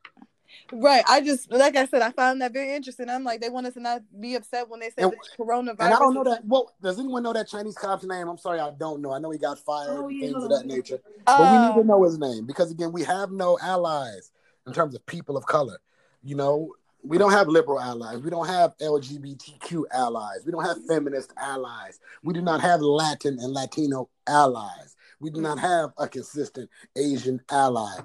Right. I just like I said, I found that very interesting. I'm like, they want us to not be upset when they say And- that coronavirus. And I don't know that. Well, does anyone know that Chinese cop's name? I'm sorry, I don't know. I know he got fired Oh, and things hold of that nature. But we need Uh, to know his name because again, we have no allies in terms of people of color. You know, we don't have liberal allies. We don't have LGBTQ allies. We don't have feminist allies. We do not have Latin and Latino allies. We do not have a consistent Asian ally.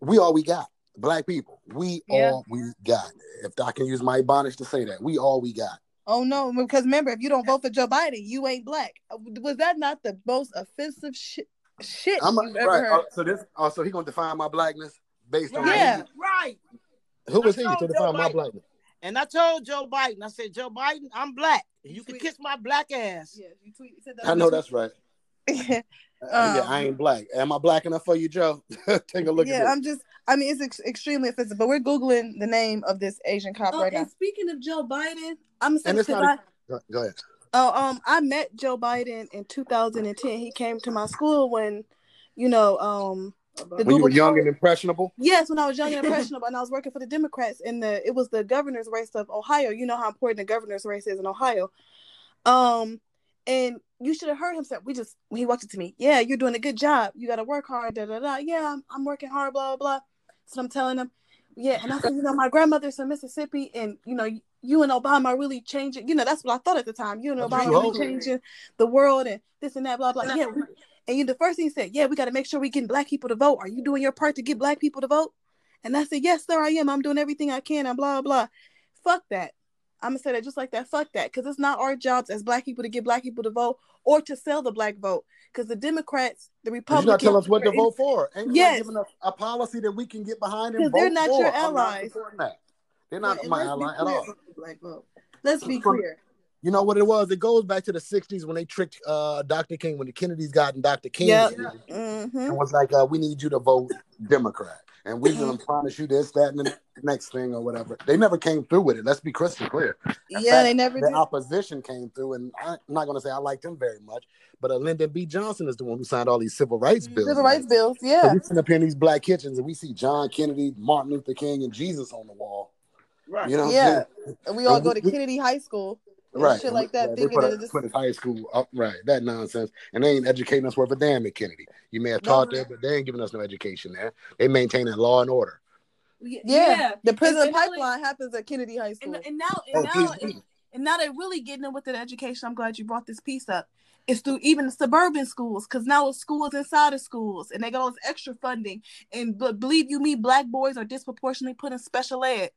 We all we got. Black people. We Yeah. all we got. If I can use my Ebonics to say that, we all we got. Oh no, because remember, if you don't vote for Joe Biden, you ain't black. Was that not the most offensive shit shit I'm you've ever right. heard? Oh, so this also he gonna define my blackness based on Right. Yeah. Right. who was he to told define Joe my blackness? And I told Joe Biden, I said, Joe Biden, I'm black. You can kiss my black ass. Yeah, you tweet, you said that I know the that's right. tweet. Uh, yeah, Um, I ain't black. Am I black enough for you, Joe? Take a look yeah, at I'm just. I mean, it's ex- extremely offensive. But we're googling the name of this Asian cop Oh, right and now. speaking of Joe Biden, I'm And saying it's not I Go, go ahead. oh um I met Joe Biden in 2010. He came to my school when, you know, um the When you were young gubernatorial- and impressionable. Yes, when I was young and impressionable, and I was working for the Democrats, and the it was the governor's race of Ohio. You know how important the governor's race is in Ohio. Um, and you should have heard him say, "We just." He walked up to me, yeah, you're doing a good job. You got to work hard. Da da da. Yeah, I'm, I'm working hard. Blah blah blah. So I'm telling him, yeah, and I said, you know, my grandmother's from Mississippi, and you know, you and Obama are really changing. You know, that's what I thought at the time. You and Obama are really changing the world, and this and that. Blah blah. Yeah. And you, the first thing he said, yeah, we got to make sure we get black people to vote. Are you doing your part to get black people to vote? And I said, yes, sir, I am. I'm doing everything I can. And blah blah. Fuck that. I'm gonna say that just like that. Fuck that, because it's not our jobs as black people to get black people to vote or to sell the black vote. Because the Democrats, the Did you Republicans, not tell us what to vote for? Ain't Yes. giving us a policy that we can get behind and vote they're not for? your I'm not allies. They're not my ally at all. black vote. Let's be clear. You know what it was? It goes back to the '60s when they tricked uh, Dr. King when the Kennedys got in Dr. King ear Mm-hmm. and was like, uh, "We need you to vote Democrat, and we're gonna promise you this, that, and the next thing or whatever." They never came through with it. Let's be crystal clear. In Yeah, fact, they never the did. opposition came through, and I'm not going to say I liked them very much, but uh, Lyndon B. Johnson is the one who signed all these civil rights bills. Civil rights bills. So Yeah. we sit up here in these black kitchens and we see John Kennedy, Martin Luther King, and Jesus on the wall. Right. You know, what I'm Yeah. And we all And go we- to we- Kennedy High School. And right? Shit like that. Yeah, they thinking put, that us- it's put his high school up, right? That nonsense, and they ain't educating us worth a damn at Kennedy. You may have No. taught there, but they ain't giving us no education there. They maintaining law and order. yeah. The prison And- and now they- pipeline happens at Kennedy High School. And, and now, Oh, and now, please, please. and now they're really getting in with the education. I'm glad you brought this piece up. It's through even the suburban schools, because now it's schools inside of schools, and they got all this extra funding. And b- believe you me, black boys are disproportionately put in special ed,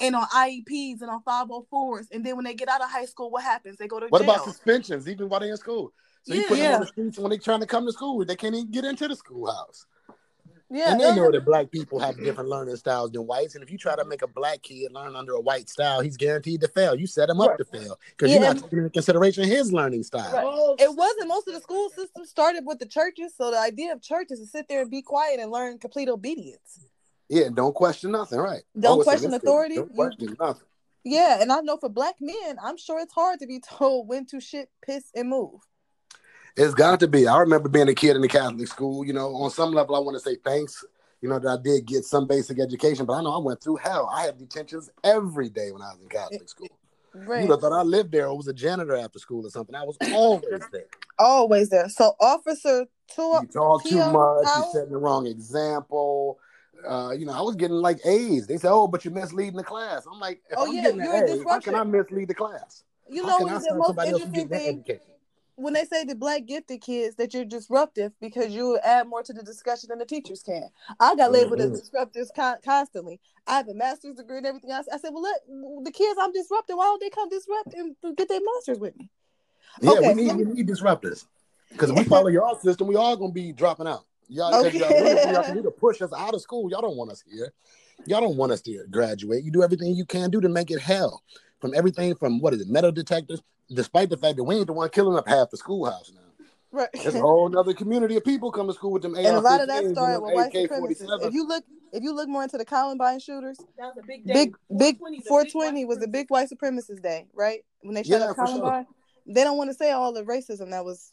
and on IEPs and on 504s. And then when they get out of high school, what happens? They go to What jail. about suspensions, even while they're in school? So you Yeah. put them Yeah. on the streets when they're trying to come to school, they can't even get into the schoolhouse. Yeah. and they those know that black people have different learning styles than whites. And if you try to make a black kid learn under a white style, he's guaranteed to fail. You set him up to fail because you're not taking into consideration his learning style. Right. It wasn't most of the school system started with the churches, so the idea of church is to sit there and be quiet and learn complete obedience. Yeah, don't question nothing, right? Don't question authority. Don't You- nothing. Yeah, and I know for black men, I'm sure it's hard to be told when to shit, piss, and move. It's got to be. I remember being a kid in the Catholic school. You know, on some level, I want to say thanks. You know that I did get some basic education, but I know I went through hell. I had detentions every day when I was in Catholic school. Right. You have thought I lived there or was a janitor after school or something. I was always there. Always there. So Officer Tua You talk too much. You setting the wrong example. Uh, you know, I was getting like A's. They said, "Oh, but you're misleading the class." I'm like, if Oh, I'm yeah, getting you're a an A, how can I mislead the class? you know can I what's the most somebody else who interesting getting thing? education? When they say the black gifted kids that you're disruptive because you add more to the discussion than the teachers can. I got labeled Mhm. as disruptive con- constantly. I have a master's degree and everything else. I said, well, let the kids I'm disrupting. Why don't they come disrupt and get their masters with me? Yeah, Okay, we need so- we need disruptors because if we follow your system, we all gonna be dropping out. Y'all, Okay. y'all, y'all do to push us out of school. Y'all don't want us here. Y'all don't want us to graduate. You do everything you can do to make it hell. From everything from what is it, metal detectors, despite the fact that we ain't the one killing up half the schoolhouse now. Right. There's a whole other community of people come to school with them AR-15s and a lot of that started with white AK-47s. supremacists. If you look, if you look more into the Columbine shooters, That was a big day. big big 420 's a 420 was a big white supremacist day, right? When they shot Yeah, up for sure. Columbine, they don't want to say all the racism that was.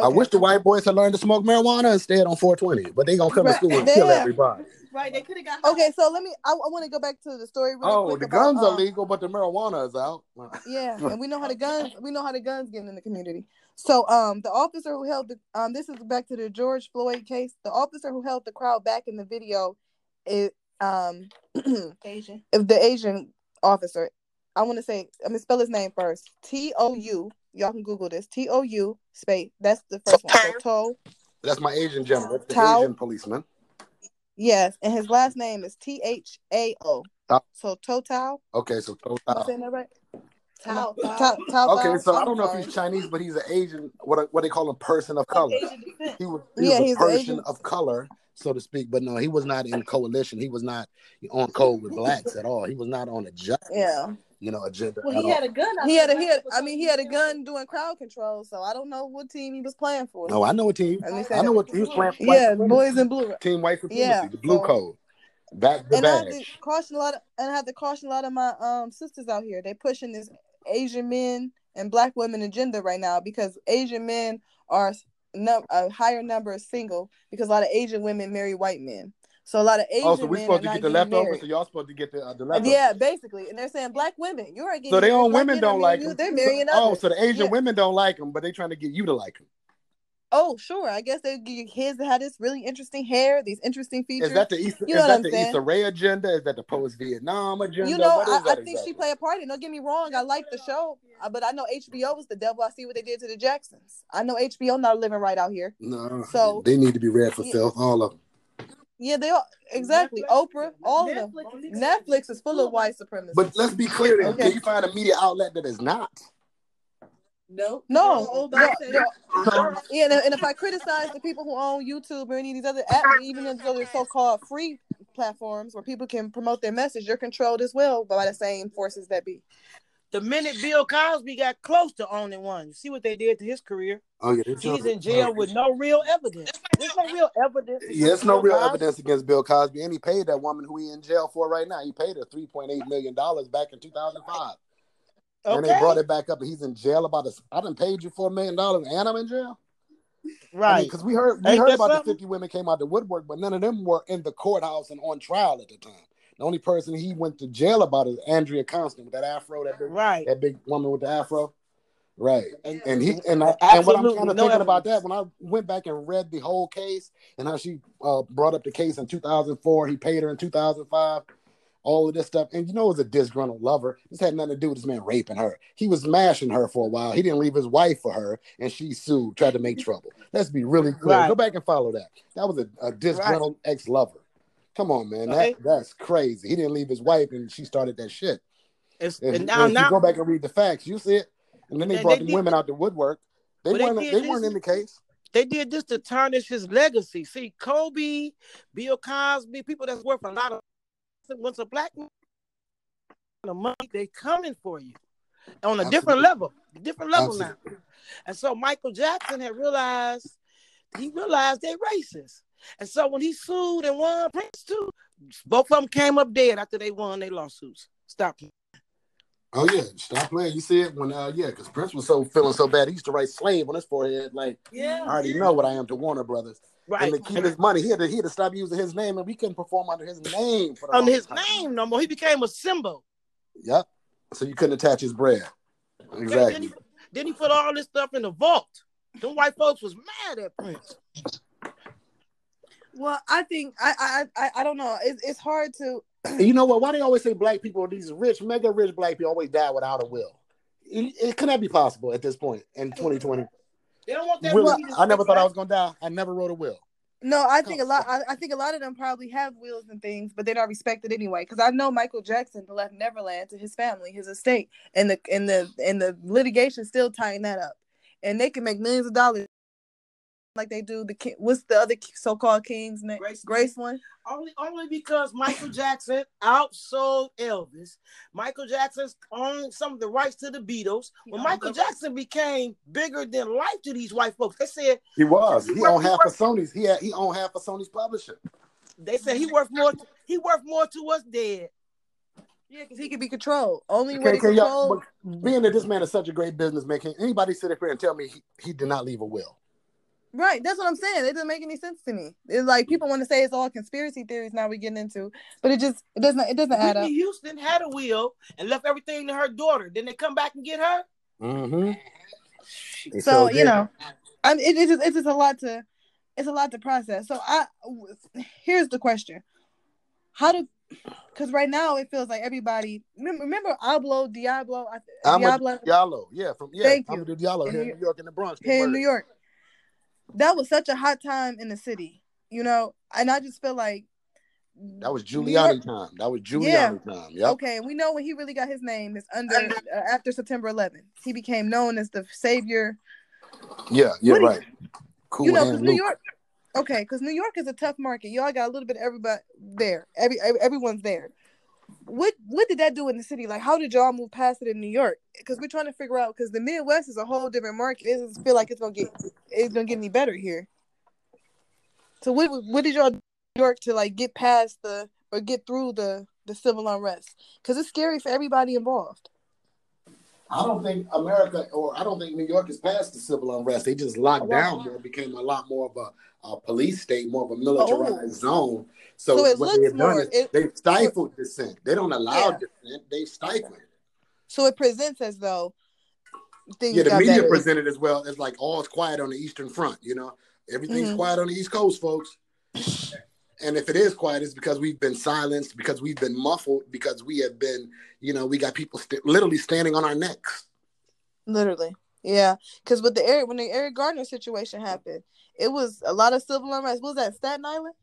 I wish the white boys had learned to smoke marijuana instead on 420, but they gonna come to school and They kill have- everybody. Right, they could have got. Okay, so let me. I, I want to go back to the story. Really Oh, quick the about, guns are um, legal, but the marijuana is out. Yeah, and we know how the guns we know how the guns get in the community. So um the officer who held the um this is back to the George Floyd case. The officer who held the crowd back in the video is um Asian. if the Asian officer. I want to say I'm gonna spell his name first. T O U. Y'all can Google this. T O U space. That's the first one. So Toe. That's my Asian gentleman, the Thao. Asian policeman. Yes, and his last name is T H A O. So Total. Okay, so Total. I Thao. saying that right? Thao. Thao. Thao. Okay, so I I'm don't know if he's Chinese, but he's an Asian. What what they call a person of color. He was, he Yeah, was a an person Asian. of color, so to speak. But no, he was not in coalition. He was not on code with blacks at all. He was not on a justice, Yeah. You know, agenda. Well, at he all. had a gun. out He had a there. he had I mean he had a gun doing crowd control, so I don't know what team he was playing for. No, I know what team. Let me I know what he was playing. For Yeah, supremacy. boys in blue. Team white supremacy, Yeah, the blue so- code. Back the And I have to badge. caution a lot of, and I have to caution a lot of my um sisters out here. They pushing this Asian men and black women agenda right now because Asian men are num- a higher number of single because a lot of Asian women marry white men. So a lot of Asian Oh, so we're supposed to get the leftovers, married. so y'all supposed to get the, uh, the leftovers. yeah, basically, and they're saying black women. You are getting So their own women don't like you. them. They're marrying Oh, others. so the Asian Yeah. women don't like them, but they're trying to get you to like them. Oh, sure. I guess they get kids that had this really interesting hair, these interesting features. Is that the East? You is know what that I'm the saying? Issa Rae agenda? Is that the post Vietnam agenda? you know, I, I think exactly? she played a part. in it. Don't get me wrong. I like the show, uh, but I know HBO was the devil. I see what they did to the Jacksons. I know HBO not living right out here. No, So- they need to be read for Yeah. filth, all of them. Yeah, they are exactly. Oprah, all of them. Netflix is- Netflix is full of white supremacists. But let's be clear. Then. Okay. Can you find a media outlet that is not? No. no, Oh, no, no. yeah, and, and if I criticize the people who own YouTube or any of these other apps, even though they're so-called free platforms where people can promote their message, you're controlled as well by the same forces that be. The minute Bill Cosby got close to owning one, you see what they did to his career. Oh yeah, He's in jail with no real evidence. There's no real evidence. Yeah, there's no Bill real Cosby. evidence against Bill Cosby, and he paid that woman who he in jail for right now. He paid her three point eight million dollars back in two thousand five, and they brought it back up, and he's in jail about this. I didn't paid you four million dollars, and I'm in jail. Right. Because we heard we Ain't heard about something? the fifty women came out the woodwork, but none of them were in the courthouse and on trial at the time. The only person he went to jail about is Andrea Constand with that afro, that big, right. that big woman with the afro. Right. And, And he and, I, and what I'm kind of no thinking about that when I went back and read the whole case and how she uh, brought up the case in 2004, he paid her in 2005, all of this stuff. And you know, it was a disgruntled lover. This had nothing to do with this man raping her. He was smashing her for a while. He didn't leave his wife for her, and she sued, tried to make trouble. Let's be really clear. Right. Go back and follow that. That was a, a disgruntled ex lover. Come on, man. Okay. That that's crazy. He didn't leave his wife, and she started that shit. it's, If, and now, if now you go back and read the facts, you see it. And then they They- brought they the did- women out the woodwork. They they weren't. did They, this- weren't in the case. they did this to tarnish his legacy. See, Kobe, Bill Cosby, people that's worth a lot of once a black man, the money they coming for you on a different level, different level Absolutely. now. And so Michael Jackson had realized he realized they're racist. And so when he sued and won Prince too, both of them came up dead after they won their lawsuits. Stop. Oh yeah, stop playing. You see it when uh yeah, because Prince was so feeling so bad. He used to write slave on his forehead. Like Yeah. I already know what I am to Warner Brothers. Right. And to keep his money, he had to he had to stop using his name, and we couldn't perform under his name Under his time. name no more. He became a symbol. Yep. So you couldn't attach his bread. Then Exactly. he, then he put all this stuff in the vault. Them white folks was mad at Prince. Well, I think I I I, I don't know. It's it's hard to. You know what? Why do they always say black people, these rich, mega rich black people, always die without a will? It, it could not be possible at this point in 2020. They don't want that Really, money to I never thought I was gonna die. I never wrote a will. No, I think a lot. I, I think a lot of them probably have wills and things, but they're not respected anyway. Because I know Michael Jackson left Neverland to his family, his estate, and the and the and the litigation still tying that up, and they can make millions of dollars like they do the king. What's the other so-called king's name? Grace- Grace one. Only, only because Michael Jackson outsold Elvis. Michael Jackson owned some of the rights to the Beatles. When Yeah, Michael but- Jackson became bigger than life to these white folks, they said He was. He He worked- owned he half of Sony's. He had he owned half of Sony's publisher. they said he worth more. He worth more to us dead. Yeah, because he can be controlled. Only Can- way to can y'all- control. but being that this man is such a great businessman, can anybody sit up here and tell me he, he did not leave a will? Right, that's what I'm saying. It doesn't make any sense to me. It's like people want to say it's all conspiracy theories now we're getting into, but it just it doesn't it doesn't add up. Houston had a will and left everything to her daughter. Then they come back and get her. Mm-hmm. So you know, I mean, it, it's just it's just a lot to it's a lot to process. So I here's the question: How do because right now it feels like everybody remember, remember Ablo Diablo I- I'm a Diablo Diallo. Yeah, from yeah, Thank I'm you. a Diallo In here in New- New York in the Bronx. Here in New York. That was such a hot time in the city, you know, and I just feel like That was New Giuliani time. That was Giuliani Yeah. time. Yep. Okay, and we know when he really got his name is under uh, after September 11th. He became known as the savior. Yeah, yeah, What do you- right. Cool you know, because New Luke. York. Okay, because New York is a tough market. Y'all got a little bit of everybody there. Every, every everyone's there. What what did that do in the city? Like, how did y'all move past it in New York? Because we're trying to figure out. Because the Midwest is a whole different market. It doesn't feel like it's gonna get it's gonna get any better here. So what what did y'all do New York to like get past the or get through the the civil unrest? Because it's scary for everybody involved. I don't think America or I don't think New York is past the civil unrest. They just locked Wow. down more, became a lot more of a, a police state, more of a militarized Oh. zone. So, So what they've done more- is it- they've stifled dissent. They don't allow Yeah. dissent. They stifle it. So it presents as though things Yeah, the media better. presented as well as like all is quiet on the Eastern Front. You know, everything's Mhm. quiet on the East Coast, folks. And if it is quiet, it's because we've been silenced, because we've been muffled, because we have been, you know, we got people st- literally standing on our necks. Literally, yeah. Because with the Eric, when the Eric Gardner situation happened, it was a lot of civil unrest. What was that Staten Island?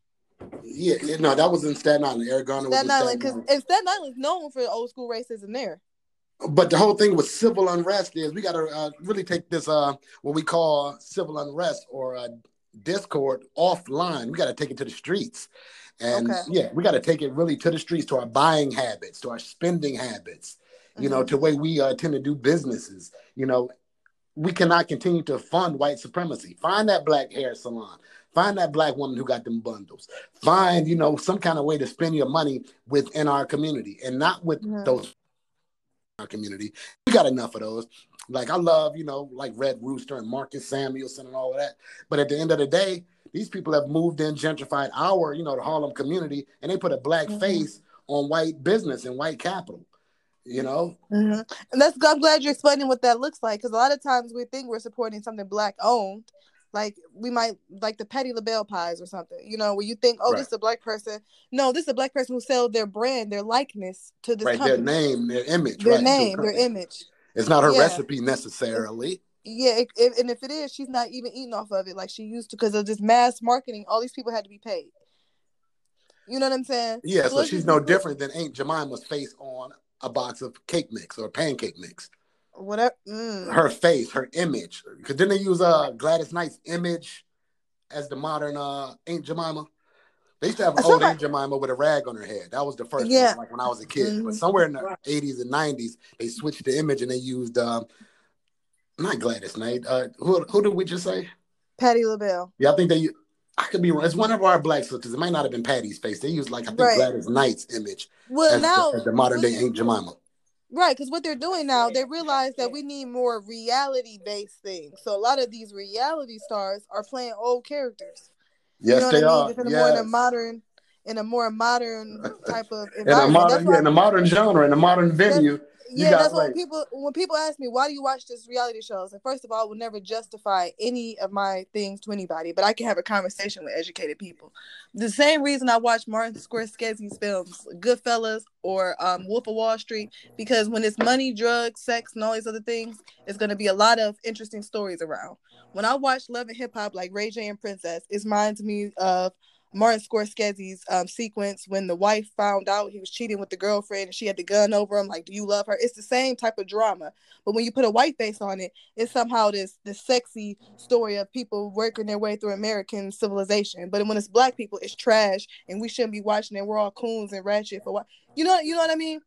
Yeah, no, that was in Staten Island. Eric Garner was Staten in Island, Staten Island. and Staten Island's known for old school racism there. But the whole thing with civil unrest is we got to uh, really take this uh, what we call civil unrest or uh, discord offline. We got to take it to the streets, and Okay. yeah, we got to take it really to the streets, to our buying habits, to our spending habits. You know, Mhm. to the way we uh, tend to do businesses. You know, we cannot continue to fund white supremacy. Find that black hair salon. Find that black woman who got them bundles. Find, you know, some kind of way to spend your money within our community and not with Yeah. those our community. We got enough of those. Like I love, you know, like Red Rooster and Marcus Samuelsson and all of that. But at the end of the day, these people have moved in, gentrified our, you know, the Harlem community, and they put a black Mhm. face on white business and white capital. You know, Mhm. And that's I'm glad you're explaining what that looks like because a lot of times we think we're supporting something black owned, like we might like the Patti LaBelle pies or something. You know, where you think, oh, Right. this is a black person. No, this is a black person who sell their brand, their likeness to this right? company, Their name, their image, their right? name, their image. It's not her Yeah. recipe necessarily. Yeah, it, it- and if it is, she's not even eating off of it like she used to because of this mass marketing. All these people had to be paid. You know what I'm saying? Yeah, so let's she's no different than Aunt Jemima's face on a box of cake mix or pancake mix. Whatever. Mm. Her face, her image. Because didn't they use uh, Gladys Knight's image as the modern uh, Aunt Jemima? They used to have an old Somebody- Aunt Jemima with a rag on her head. That was the first Yeah. one, like when I was a kid. But Mhm. somewhere in the 80s and 90s, they switched the image and they used, um, not Gladys Knight. Uh, who, who did we just say? Patti LaBelle. Yeah, I think they. I could be wrong. It's one of our black sisters. It might not have been Patti's face. They used like I think Right. Gladys Knight's image Well, as, now the, as the modern day what- Aunt Jemima. Right, because what they're doing now, they realize that we need more reality based things. So a lot of these reality stars are playing old characters. Yes, you know they I mean? are. Just in a more in a modern, in a more modern type of In a environment. modern, yeah, in a modern genre, in a modern venue. Yeah, that's why when people when people ask me why do you watch this reality shows, and first of all, I will never justify any of my things to anybody, but I can have a conversation with educated people. The same reason I watch Martin Scorsese's films, Goodfellas or um, Wolf of Wall Street, because when it's money, drugs, sex, and all these other things, it's going to be a lot of interesting stories around. When I watch Love and Hip Hop, like Ray J and Princess, it reminds me of Martin Scorsese's um, sequence when the wife found out he was cheating with the girlfriend and she had the gun over him. Like, do you love her? It's the same type of drama, but when you put a white face on it, it's somehow this this sexy story of people working their way through American civilization. But when it's black people, it's trash, and we shouldn't be watching it. We're all coons and ratchet for what you know. You know what I mean?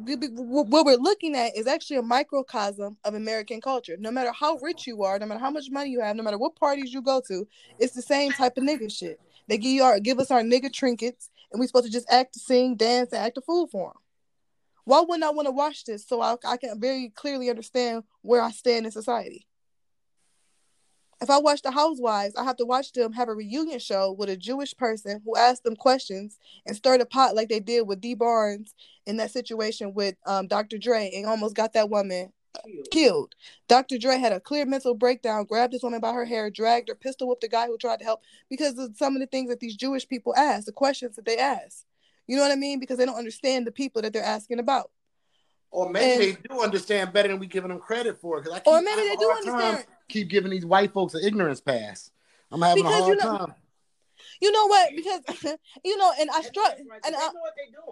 what we're looking at is actually a microcosm of American culture. No matter how rich you are, no matter how much money you have, no matter what parties you go to, it's the same type of nigga shit. They give you our give us our nigga trinkets, and we supposed to just act, sing, dance, and act a fool for them. Why wouldn't I want to watch this so I, I can very clearly understand where I stand in society? If I watch The Housewives, I have to watch them have a reunion show with a Jewish person who asks them questions and stir a pot like they did with Dee Barnes in that situation with um, Dr. Dre and almost got that woman killed. Dr. Dre had a clear mental breakdown, grabbed this woman by her hair, dragged her, pistol whipped the guy who tried to help because of some of the things that these Jewish people ask, the questions that they ask. You know what I mean? Because they don't understand the people that they're asking about. Or maybe and, they do understand better than we giving them credit for. Because I keep, or maybe they do understand. Keep giving these white folks an ignorance pass. I'm having because, a hard you know, time. You know what? Because you know, and I struggle, and I,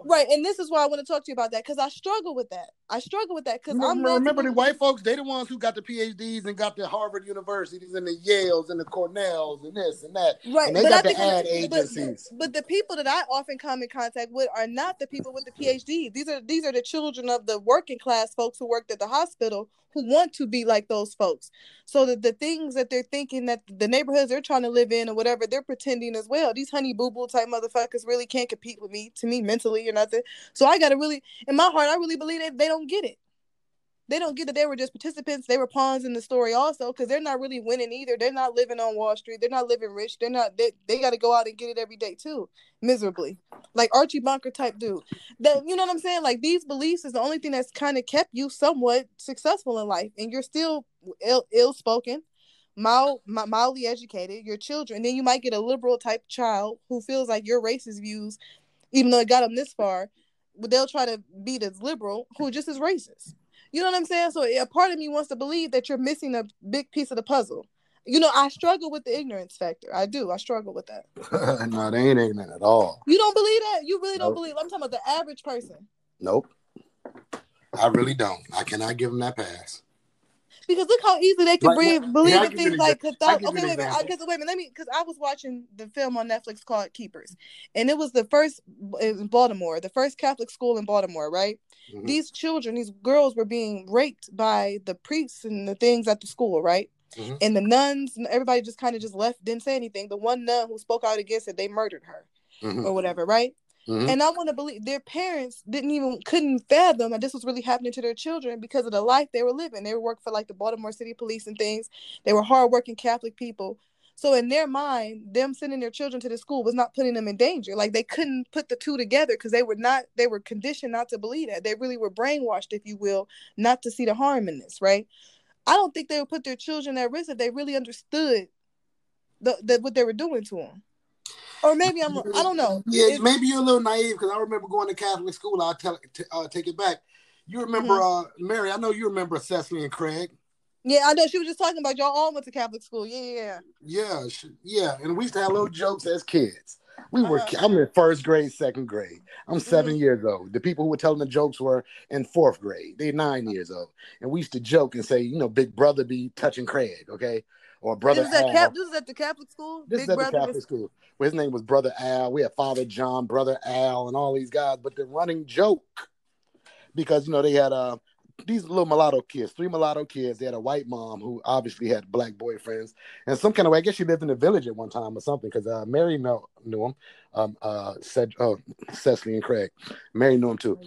right, and this is why I want to talk to you about that because I struggle with that. I struggle with that because I'm remember the white folks. They the ones who got the PhDs and got the Harvard universities and the Yales and the Cornells and this and that. Right, and they but got I the ad agencies. But, but the people that I often come in contact with are not the people with the PhD. These are these are the children of the working class folks who worked at the hospital who want to be like those folks. So that the things that they're thinking that the neighborhoods they're trying to live in or whatever, they're pretending as well. These honey boo boo type motherfuckers really can't compete with me, to me mentally or nothing. So I gotta really, in my heart, I really believe that they don't get it they don't get that they were just participants. They were pawns in the story also because they're not really winning either. They're not living on Wall Street. They're not living rich. They're not. They, they got to go out and get it every day too, miserably, like Archie Bunker type dude. That you know what I'm saying? Like these beliefs is the only thing that's kind of kept you somewhat successful in life, and you're still ill ill spoken. Mild, mildly educated, your children, then you might get a liberal type child who feels like your racist views, even though it got them this far, they'll try to be this liberal who just is racist. You know what I'm saying? So a part of me wants to believe that you're missing a big piece of the puzzle. You know, I struggle with the ignorance factor. I do. I struggle with that. no, they ain't ignorant at all. You don't believe that? You really don't believe? I'm talking about the average person. Nope. I really don't. I cannot give them that pass. Because look how easy they can like, believe yeah, in things like Catholic. Okay, wait, wait, because wait a minute, let me because I was watching the film on Netflix called Keepers, and it was the first in Baltimore, the first Catholic school in Baltimore, right? Mm-hmm. These children, these girls were being raped by the priests and the things at the school, right? Mm-hmm. And the nuns, everybody just kind of just left, didn't say anything. The one nun who spoke out against it, they murdered her mm-hmm. or whatever, right? Mm-hmm. And I want to believe their parents didn't even couldn't fathom that this was really happening to their children because of the life they were living. They worked for like the Baltimore City Police and things. They were hardworking Catholic people. So in their mind, them sending their children to the school was not putting them in danger. Like they couldn't put the two together because they were not they were conditioned not to believe that. They really were brainwashed, if you will, not to see the harm in this, right? I don't think they would put their children at risk if they really understood the, the what they were doing to them. Or maybe I'm, I don't know. Yeah, maybe you're a little naive because I remember going to Catholic school. I'll tell, t- uh, take it back. You remember, mm-hmm. uh, Mary? I know you remember Cecily and Craig. Yeah, I know. She was just talking about y'all all went to Catholic school. Yeah, yeah, yeah. Yeah, yeah. And we used to have little jokes as kids. We were. Uh-huh. I'm in first grade, second grade. I'm 7 mm-hmm. years old. The people who were telling the jokes were in fourth grade. They're nine years old, and we used to joke and say, you know, Big Brother be touching Craig, okay? Or brother. This is, at Cap- this is at the Catholic school. This Big is at the Catholic was- school. Well, his name was Brother Al. We had Father John, Brother Al, and all these guys. But the running joke, because you know they had uh these little mulatto kids, three mulatto kids. They had a white mom who obviously had black boyfriends, and some kind of way. I guess she lived in the village at one time or something. Because uh, Mary knew, knew him. Um, uh, said, oh, Cecily and Craig. Mary knew him too.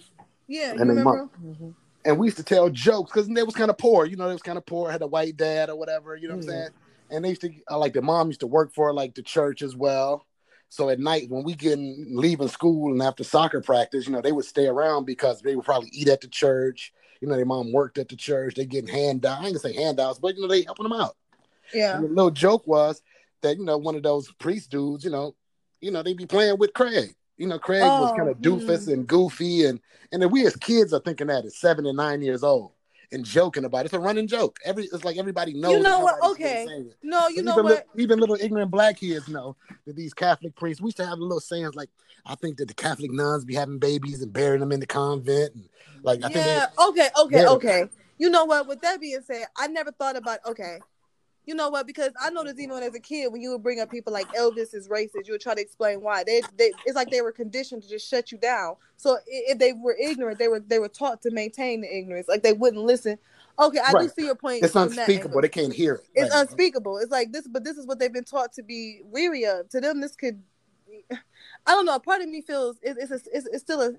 Yeah, and you remember? Mm-hmm and we used to tell jokes because they was kind of poor. You know, they was kind of poor, had a white dad or whatever. You know what mm-hmm. I'm saying? And they used to uh, like the mom used to work for like the church as well. So at night when we getting leaving school and after soccer practice, you know, they would stay around because they would probably eat at the church. You know, their mom worked at the church. They getting handouts. I ain't gonna say handouts, but you know, they helping them out. Yeah. And the little joke was that you know one of those priest dudes, you know, you know they be playing with Craig. You know, Craig oh, was kind of doofus hmm. and goofy, and and then we as kids are thinking that at seven and nine years old, and joking about it. It's a running joke. Every it's like everybody knows. You know what? Okay. No, you know even, what? li- even little ignorant black kids know that these Catholic priests. We used to have a little sayings like, "I think that the Catholic nuns be having babies and burying them in the convent," and like I think yeah. they, Okay. Okay. Yeah. Okay. You know what? With that being said, I never thought about. Okay. You know what? Because I noticed even as a kid, when you would bring up people like Elvis is racist, you would try to explain why. They, they, it's like they were conditioned to just shut you down. So if they were ignorant, they were they were taught to maintain the ignorance, like they wouldn't listen. Okay, I do see your point. it's unspeakable. They can't hear it. It's Right. Uh-huh. unspeakable. It's like this, but this is what they've been taught to be weary of. To them, this could. I don't know. A part of me feels it, it's, a, it's it's still a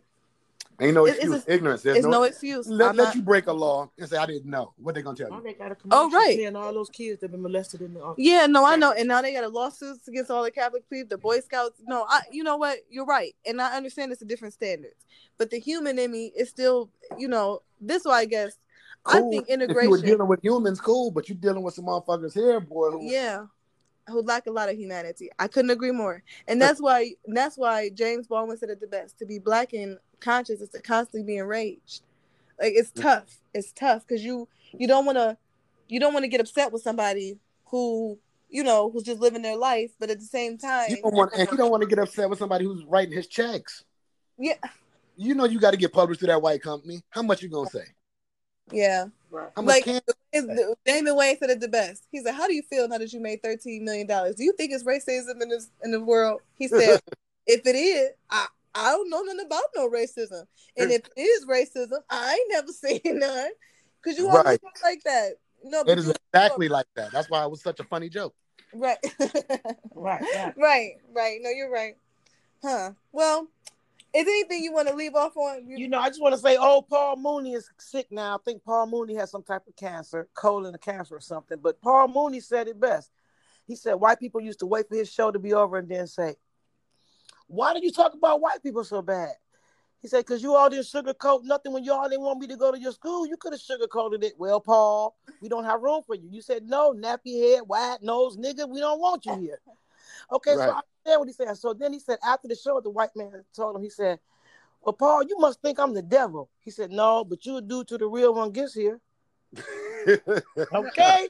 Ain't no it's- it's excuse. Ignorance. There's it's no, no. excuse. let, I'm let not- you break a law and say I didn't know. What they gonna tell you? they got a Oh, right. And all those kids that been molested in the office. Yeah, no, I know, and now they got a lawsuits against all the Catholic people, the Boy Scouts. No, I, you know what? You're right, and I understand it's a different standards, but the human in me is still, you know, this why I guess I Cool. think If you were integration. dealing with humans, cool, but you're dealing with some motherfuckers here, boy. Who, Yeah, who lack a lot of humanity. I couldn't agree more, and that's why that's why James Baldwin said it the best: to be black and conscious is to constantly be enraged. Like it's tough. It's tough because you you don't want to you don't want to get upset with somebody who you know who's just living their life, but at the same time, You don't want, and you don't want to get upset with somebody who's writing his checks. yeah, You know you got to get published to that white company. How much you gonna say? yeah. Right. How much Like can? it's, Damon Wayans said it the best. He said, "How do you feel now that you made thirteen million dollars? Do you think it's racism in this in the world?" He said, "If it is, I I don't know nothing about no racism, and if it is racism, I ain't never seen none. Cause you always Right. talk like that. No, It is you- exactly like that. That's why it was such a funny joke. right, Right. Right. right, right. No, you're right, huh? Well, is there anything you want to leave off on? You know, I just want to say, oh, Paul Mooney is sick now. I think Paul Mooney has some type of cancer, colon cancer or something. But Paul Mooney said it best. He said white people used to wait for his show to be over and then say, "Why did you talk about white people so bad?" He said, "Cause you all didn't sugarcoat nothing when y'all didn't want me to go to your school. You could have sugarcoated it. Well, Paul, we don't have room for you. You said no, nappy head, white nose, nigga. We don't want you here. Okay, so I understand what he said. So then he said after the show, the white man told him, he said, "Well, Paul, you must think I'm the devil." He said, "No, but you'll do till the real one gets here." Okay.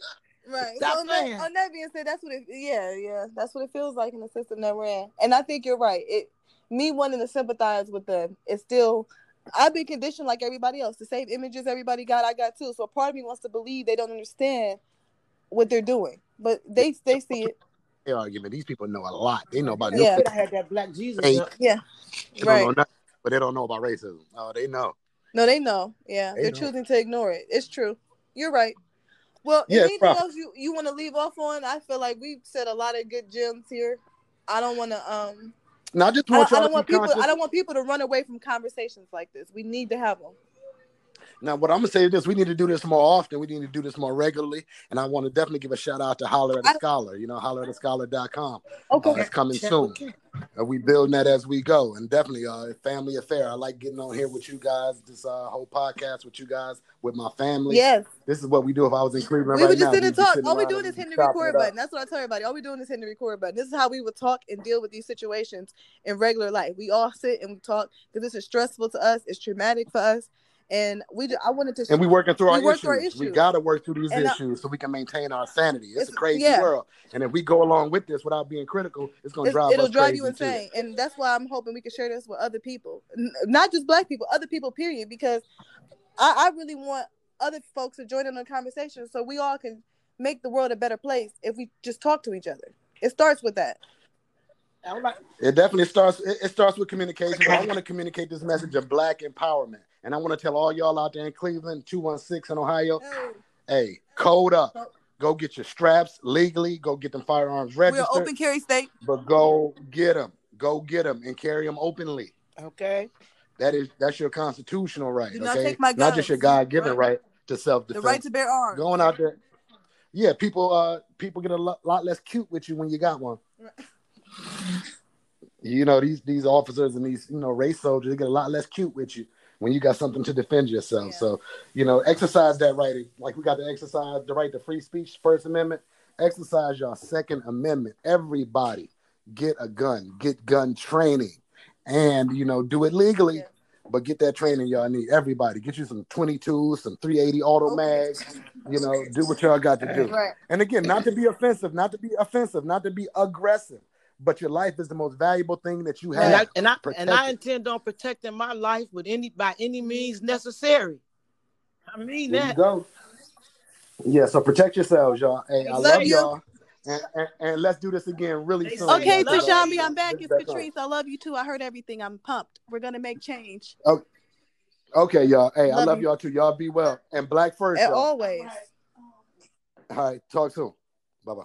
Right. Stop so on that, on that being said, that's what it. Yeah, yeah, that's what it feels like in the system that we're in. And I think you're right. It me wanting to sympathize with them. It's still. I've been conditioned like everybody else. The same images everybody got, I got too. So a part of me wants to believe they don't understand what they're doing, but they they see it. Their argument. These people know a lot. They know about Yeah. Could have had that black Jesus. Hey. up. They don't Right. know nothing, but they don't know about racism. Oh, they know. No, they know. Yeah, They they're know. choosing to ignore it. It's true. You're right. Well, Yeah, anything else you, you want to leave off on? I feel like we've said a lot of good gems here. I don't want to um Now I just I, want I y'all don't to want people. conscious. I don't want people to run away from conversations like this. We need to have them. Now, what I'm gonna say is this: we need to do this more often. We need to do this more regularly. And I want to definitely give a shout out to Holla at a Scholar. You know, holleratascholar.com. Okay. Uh, it's coming soon. Uh, we building that as we go, and definitely uh, a family affair. I like getting on here with you guys. This uh, whole podcast with you guys, with my family. yes. This is what we do. If I was in Cleveland We right would just now, sit and talk. All we doing is hitting the record button. That's what I tell everybody. All we doing is hitting the record button. This is how we would talk and deal with these situations in regular life. We all sit and we talk because this is stressful to us. It's traumatic for us, and we. ju- I wanted to. And we working through We our, work issues. through our We got to work through these And I- issues so we can maintain our sanity. It's, It's- a crazy yeah. world, and if we go along with this without being critical, it's going to It's- drive it'll us drive crazy you too. insane, and that's why I'm hoping we can share this with other people, N- not just Black people, other people. Period. Because I, I really want other folks to join in the conversation so we all can make the world a better place if we just talk to each other. It starts with that. Like- It definitely starts. It, it starts with communication. I want to communicate this message of black empowerment, and I want to tell all y'all out there in Cleveland, two one six in Ohio, hey, code up. Go get your straps legally. Go get them firearms ready. We're open carry state. but go get them. Go get them and carry them openly. Okay. That is that's your constitutional right. Do not okay, take my not just your. God given Right. right to self defense. The right to bear arms. Going out there, yeah. People, uh, people get a lot, lot less cute with you when you got one. You know these these officers and these you know race soldiers they get a lot less cute with you when you got something to defend yourself. Yeah. So you know exercise that right. Like we got to exercise the right to free speech, First Amendment. Exercise your Second Amendment. Everybody get a gun, get gun training, and you know do it legally. Yeah. but get that training y'all need. Everybody, get you some 22s, some 380 auto oh, mags. You know, do what y'all got to do. Right. And again, not to be offensive, not to be offensive, not to be aggressive, but your life is the most valuable thing that you And I have. and I Protect and I intend on protecting my life with any by any means necessary. I mean There you that. go. Yeah, so protect yourselves, y'all. Hey, I Love love you. y'all. And, and, and let's do this again really soon. Okay, love Tshombe, you. I'm back. This It's back on. Patrice. I love you too. I heard everything. I'm pumped. We're gonna make change. Oh, okay, y'all. Hey, I Love love you. y'all too. Y'all be well. And black first, And y'all. always. All right, talk soon. Bye bye.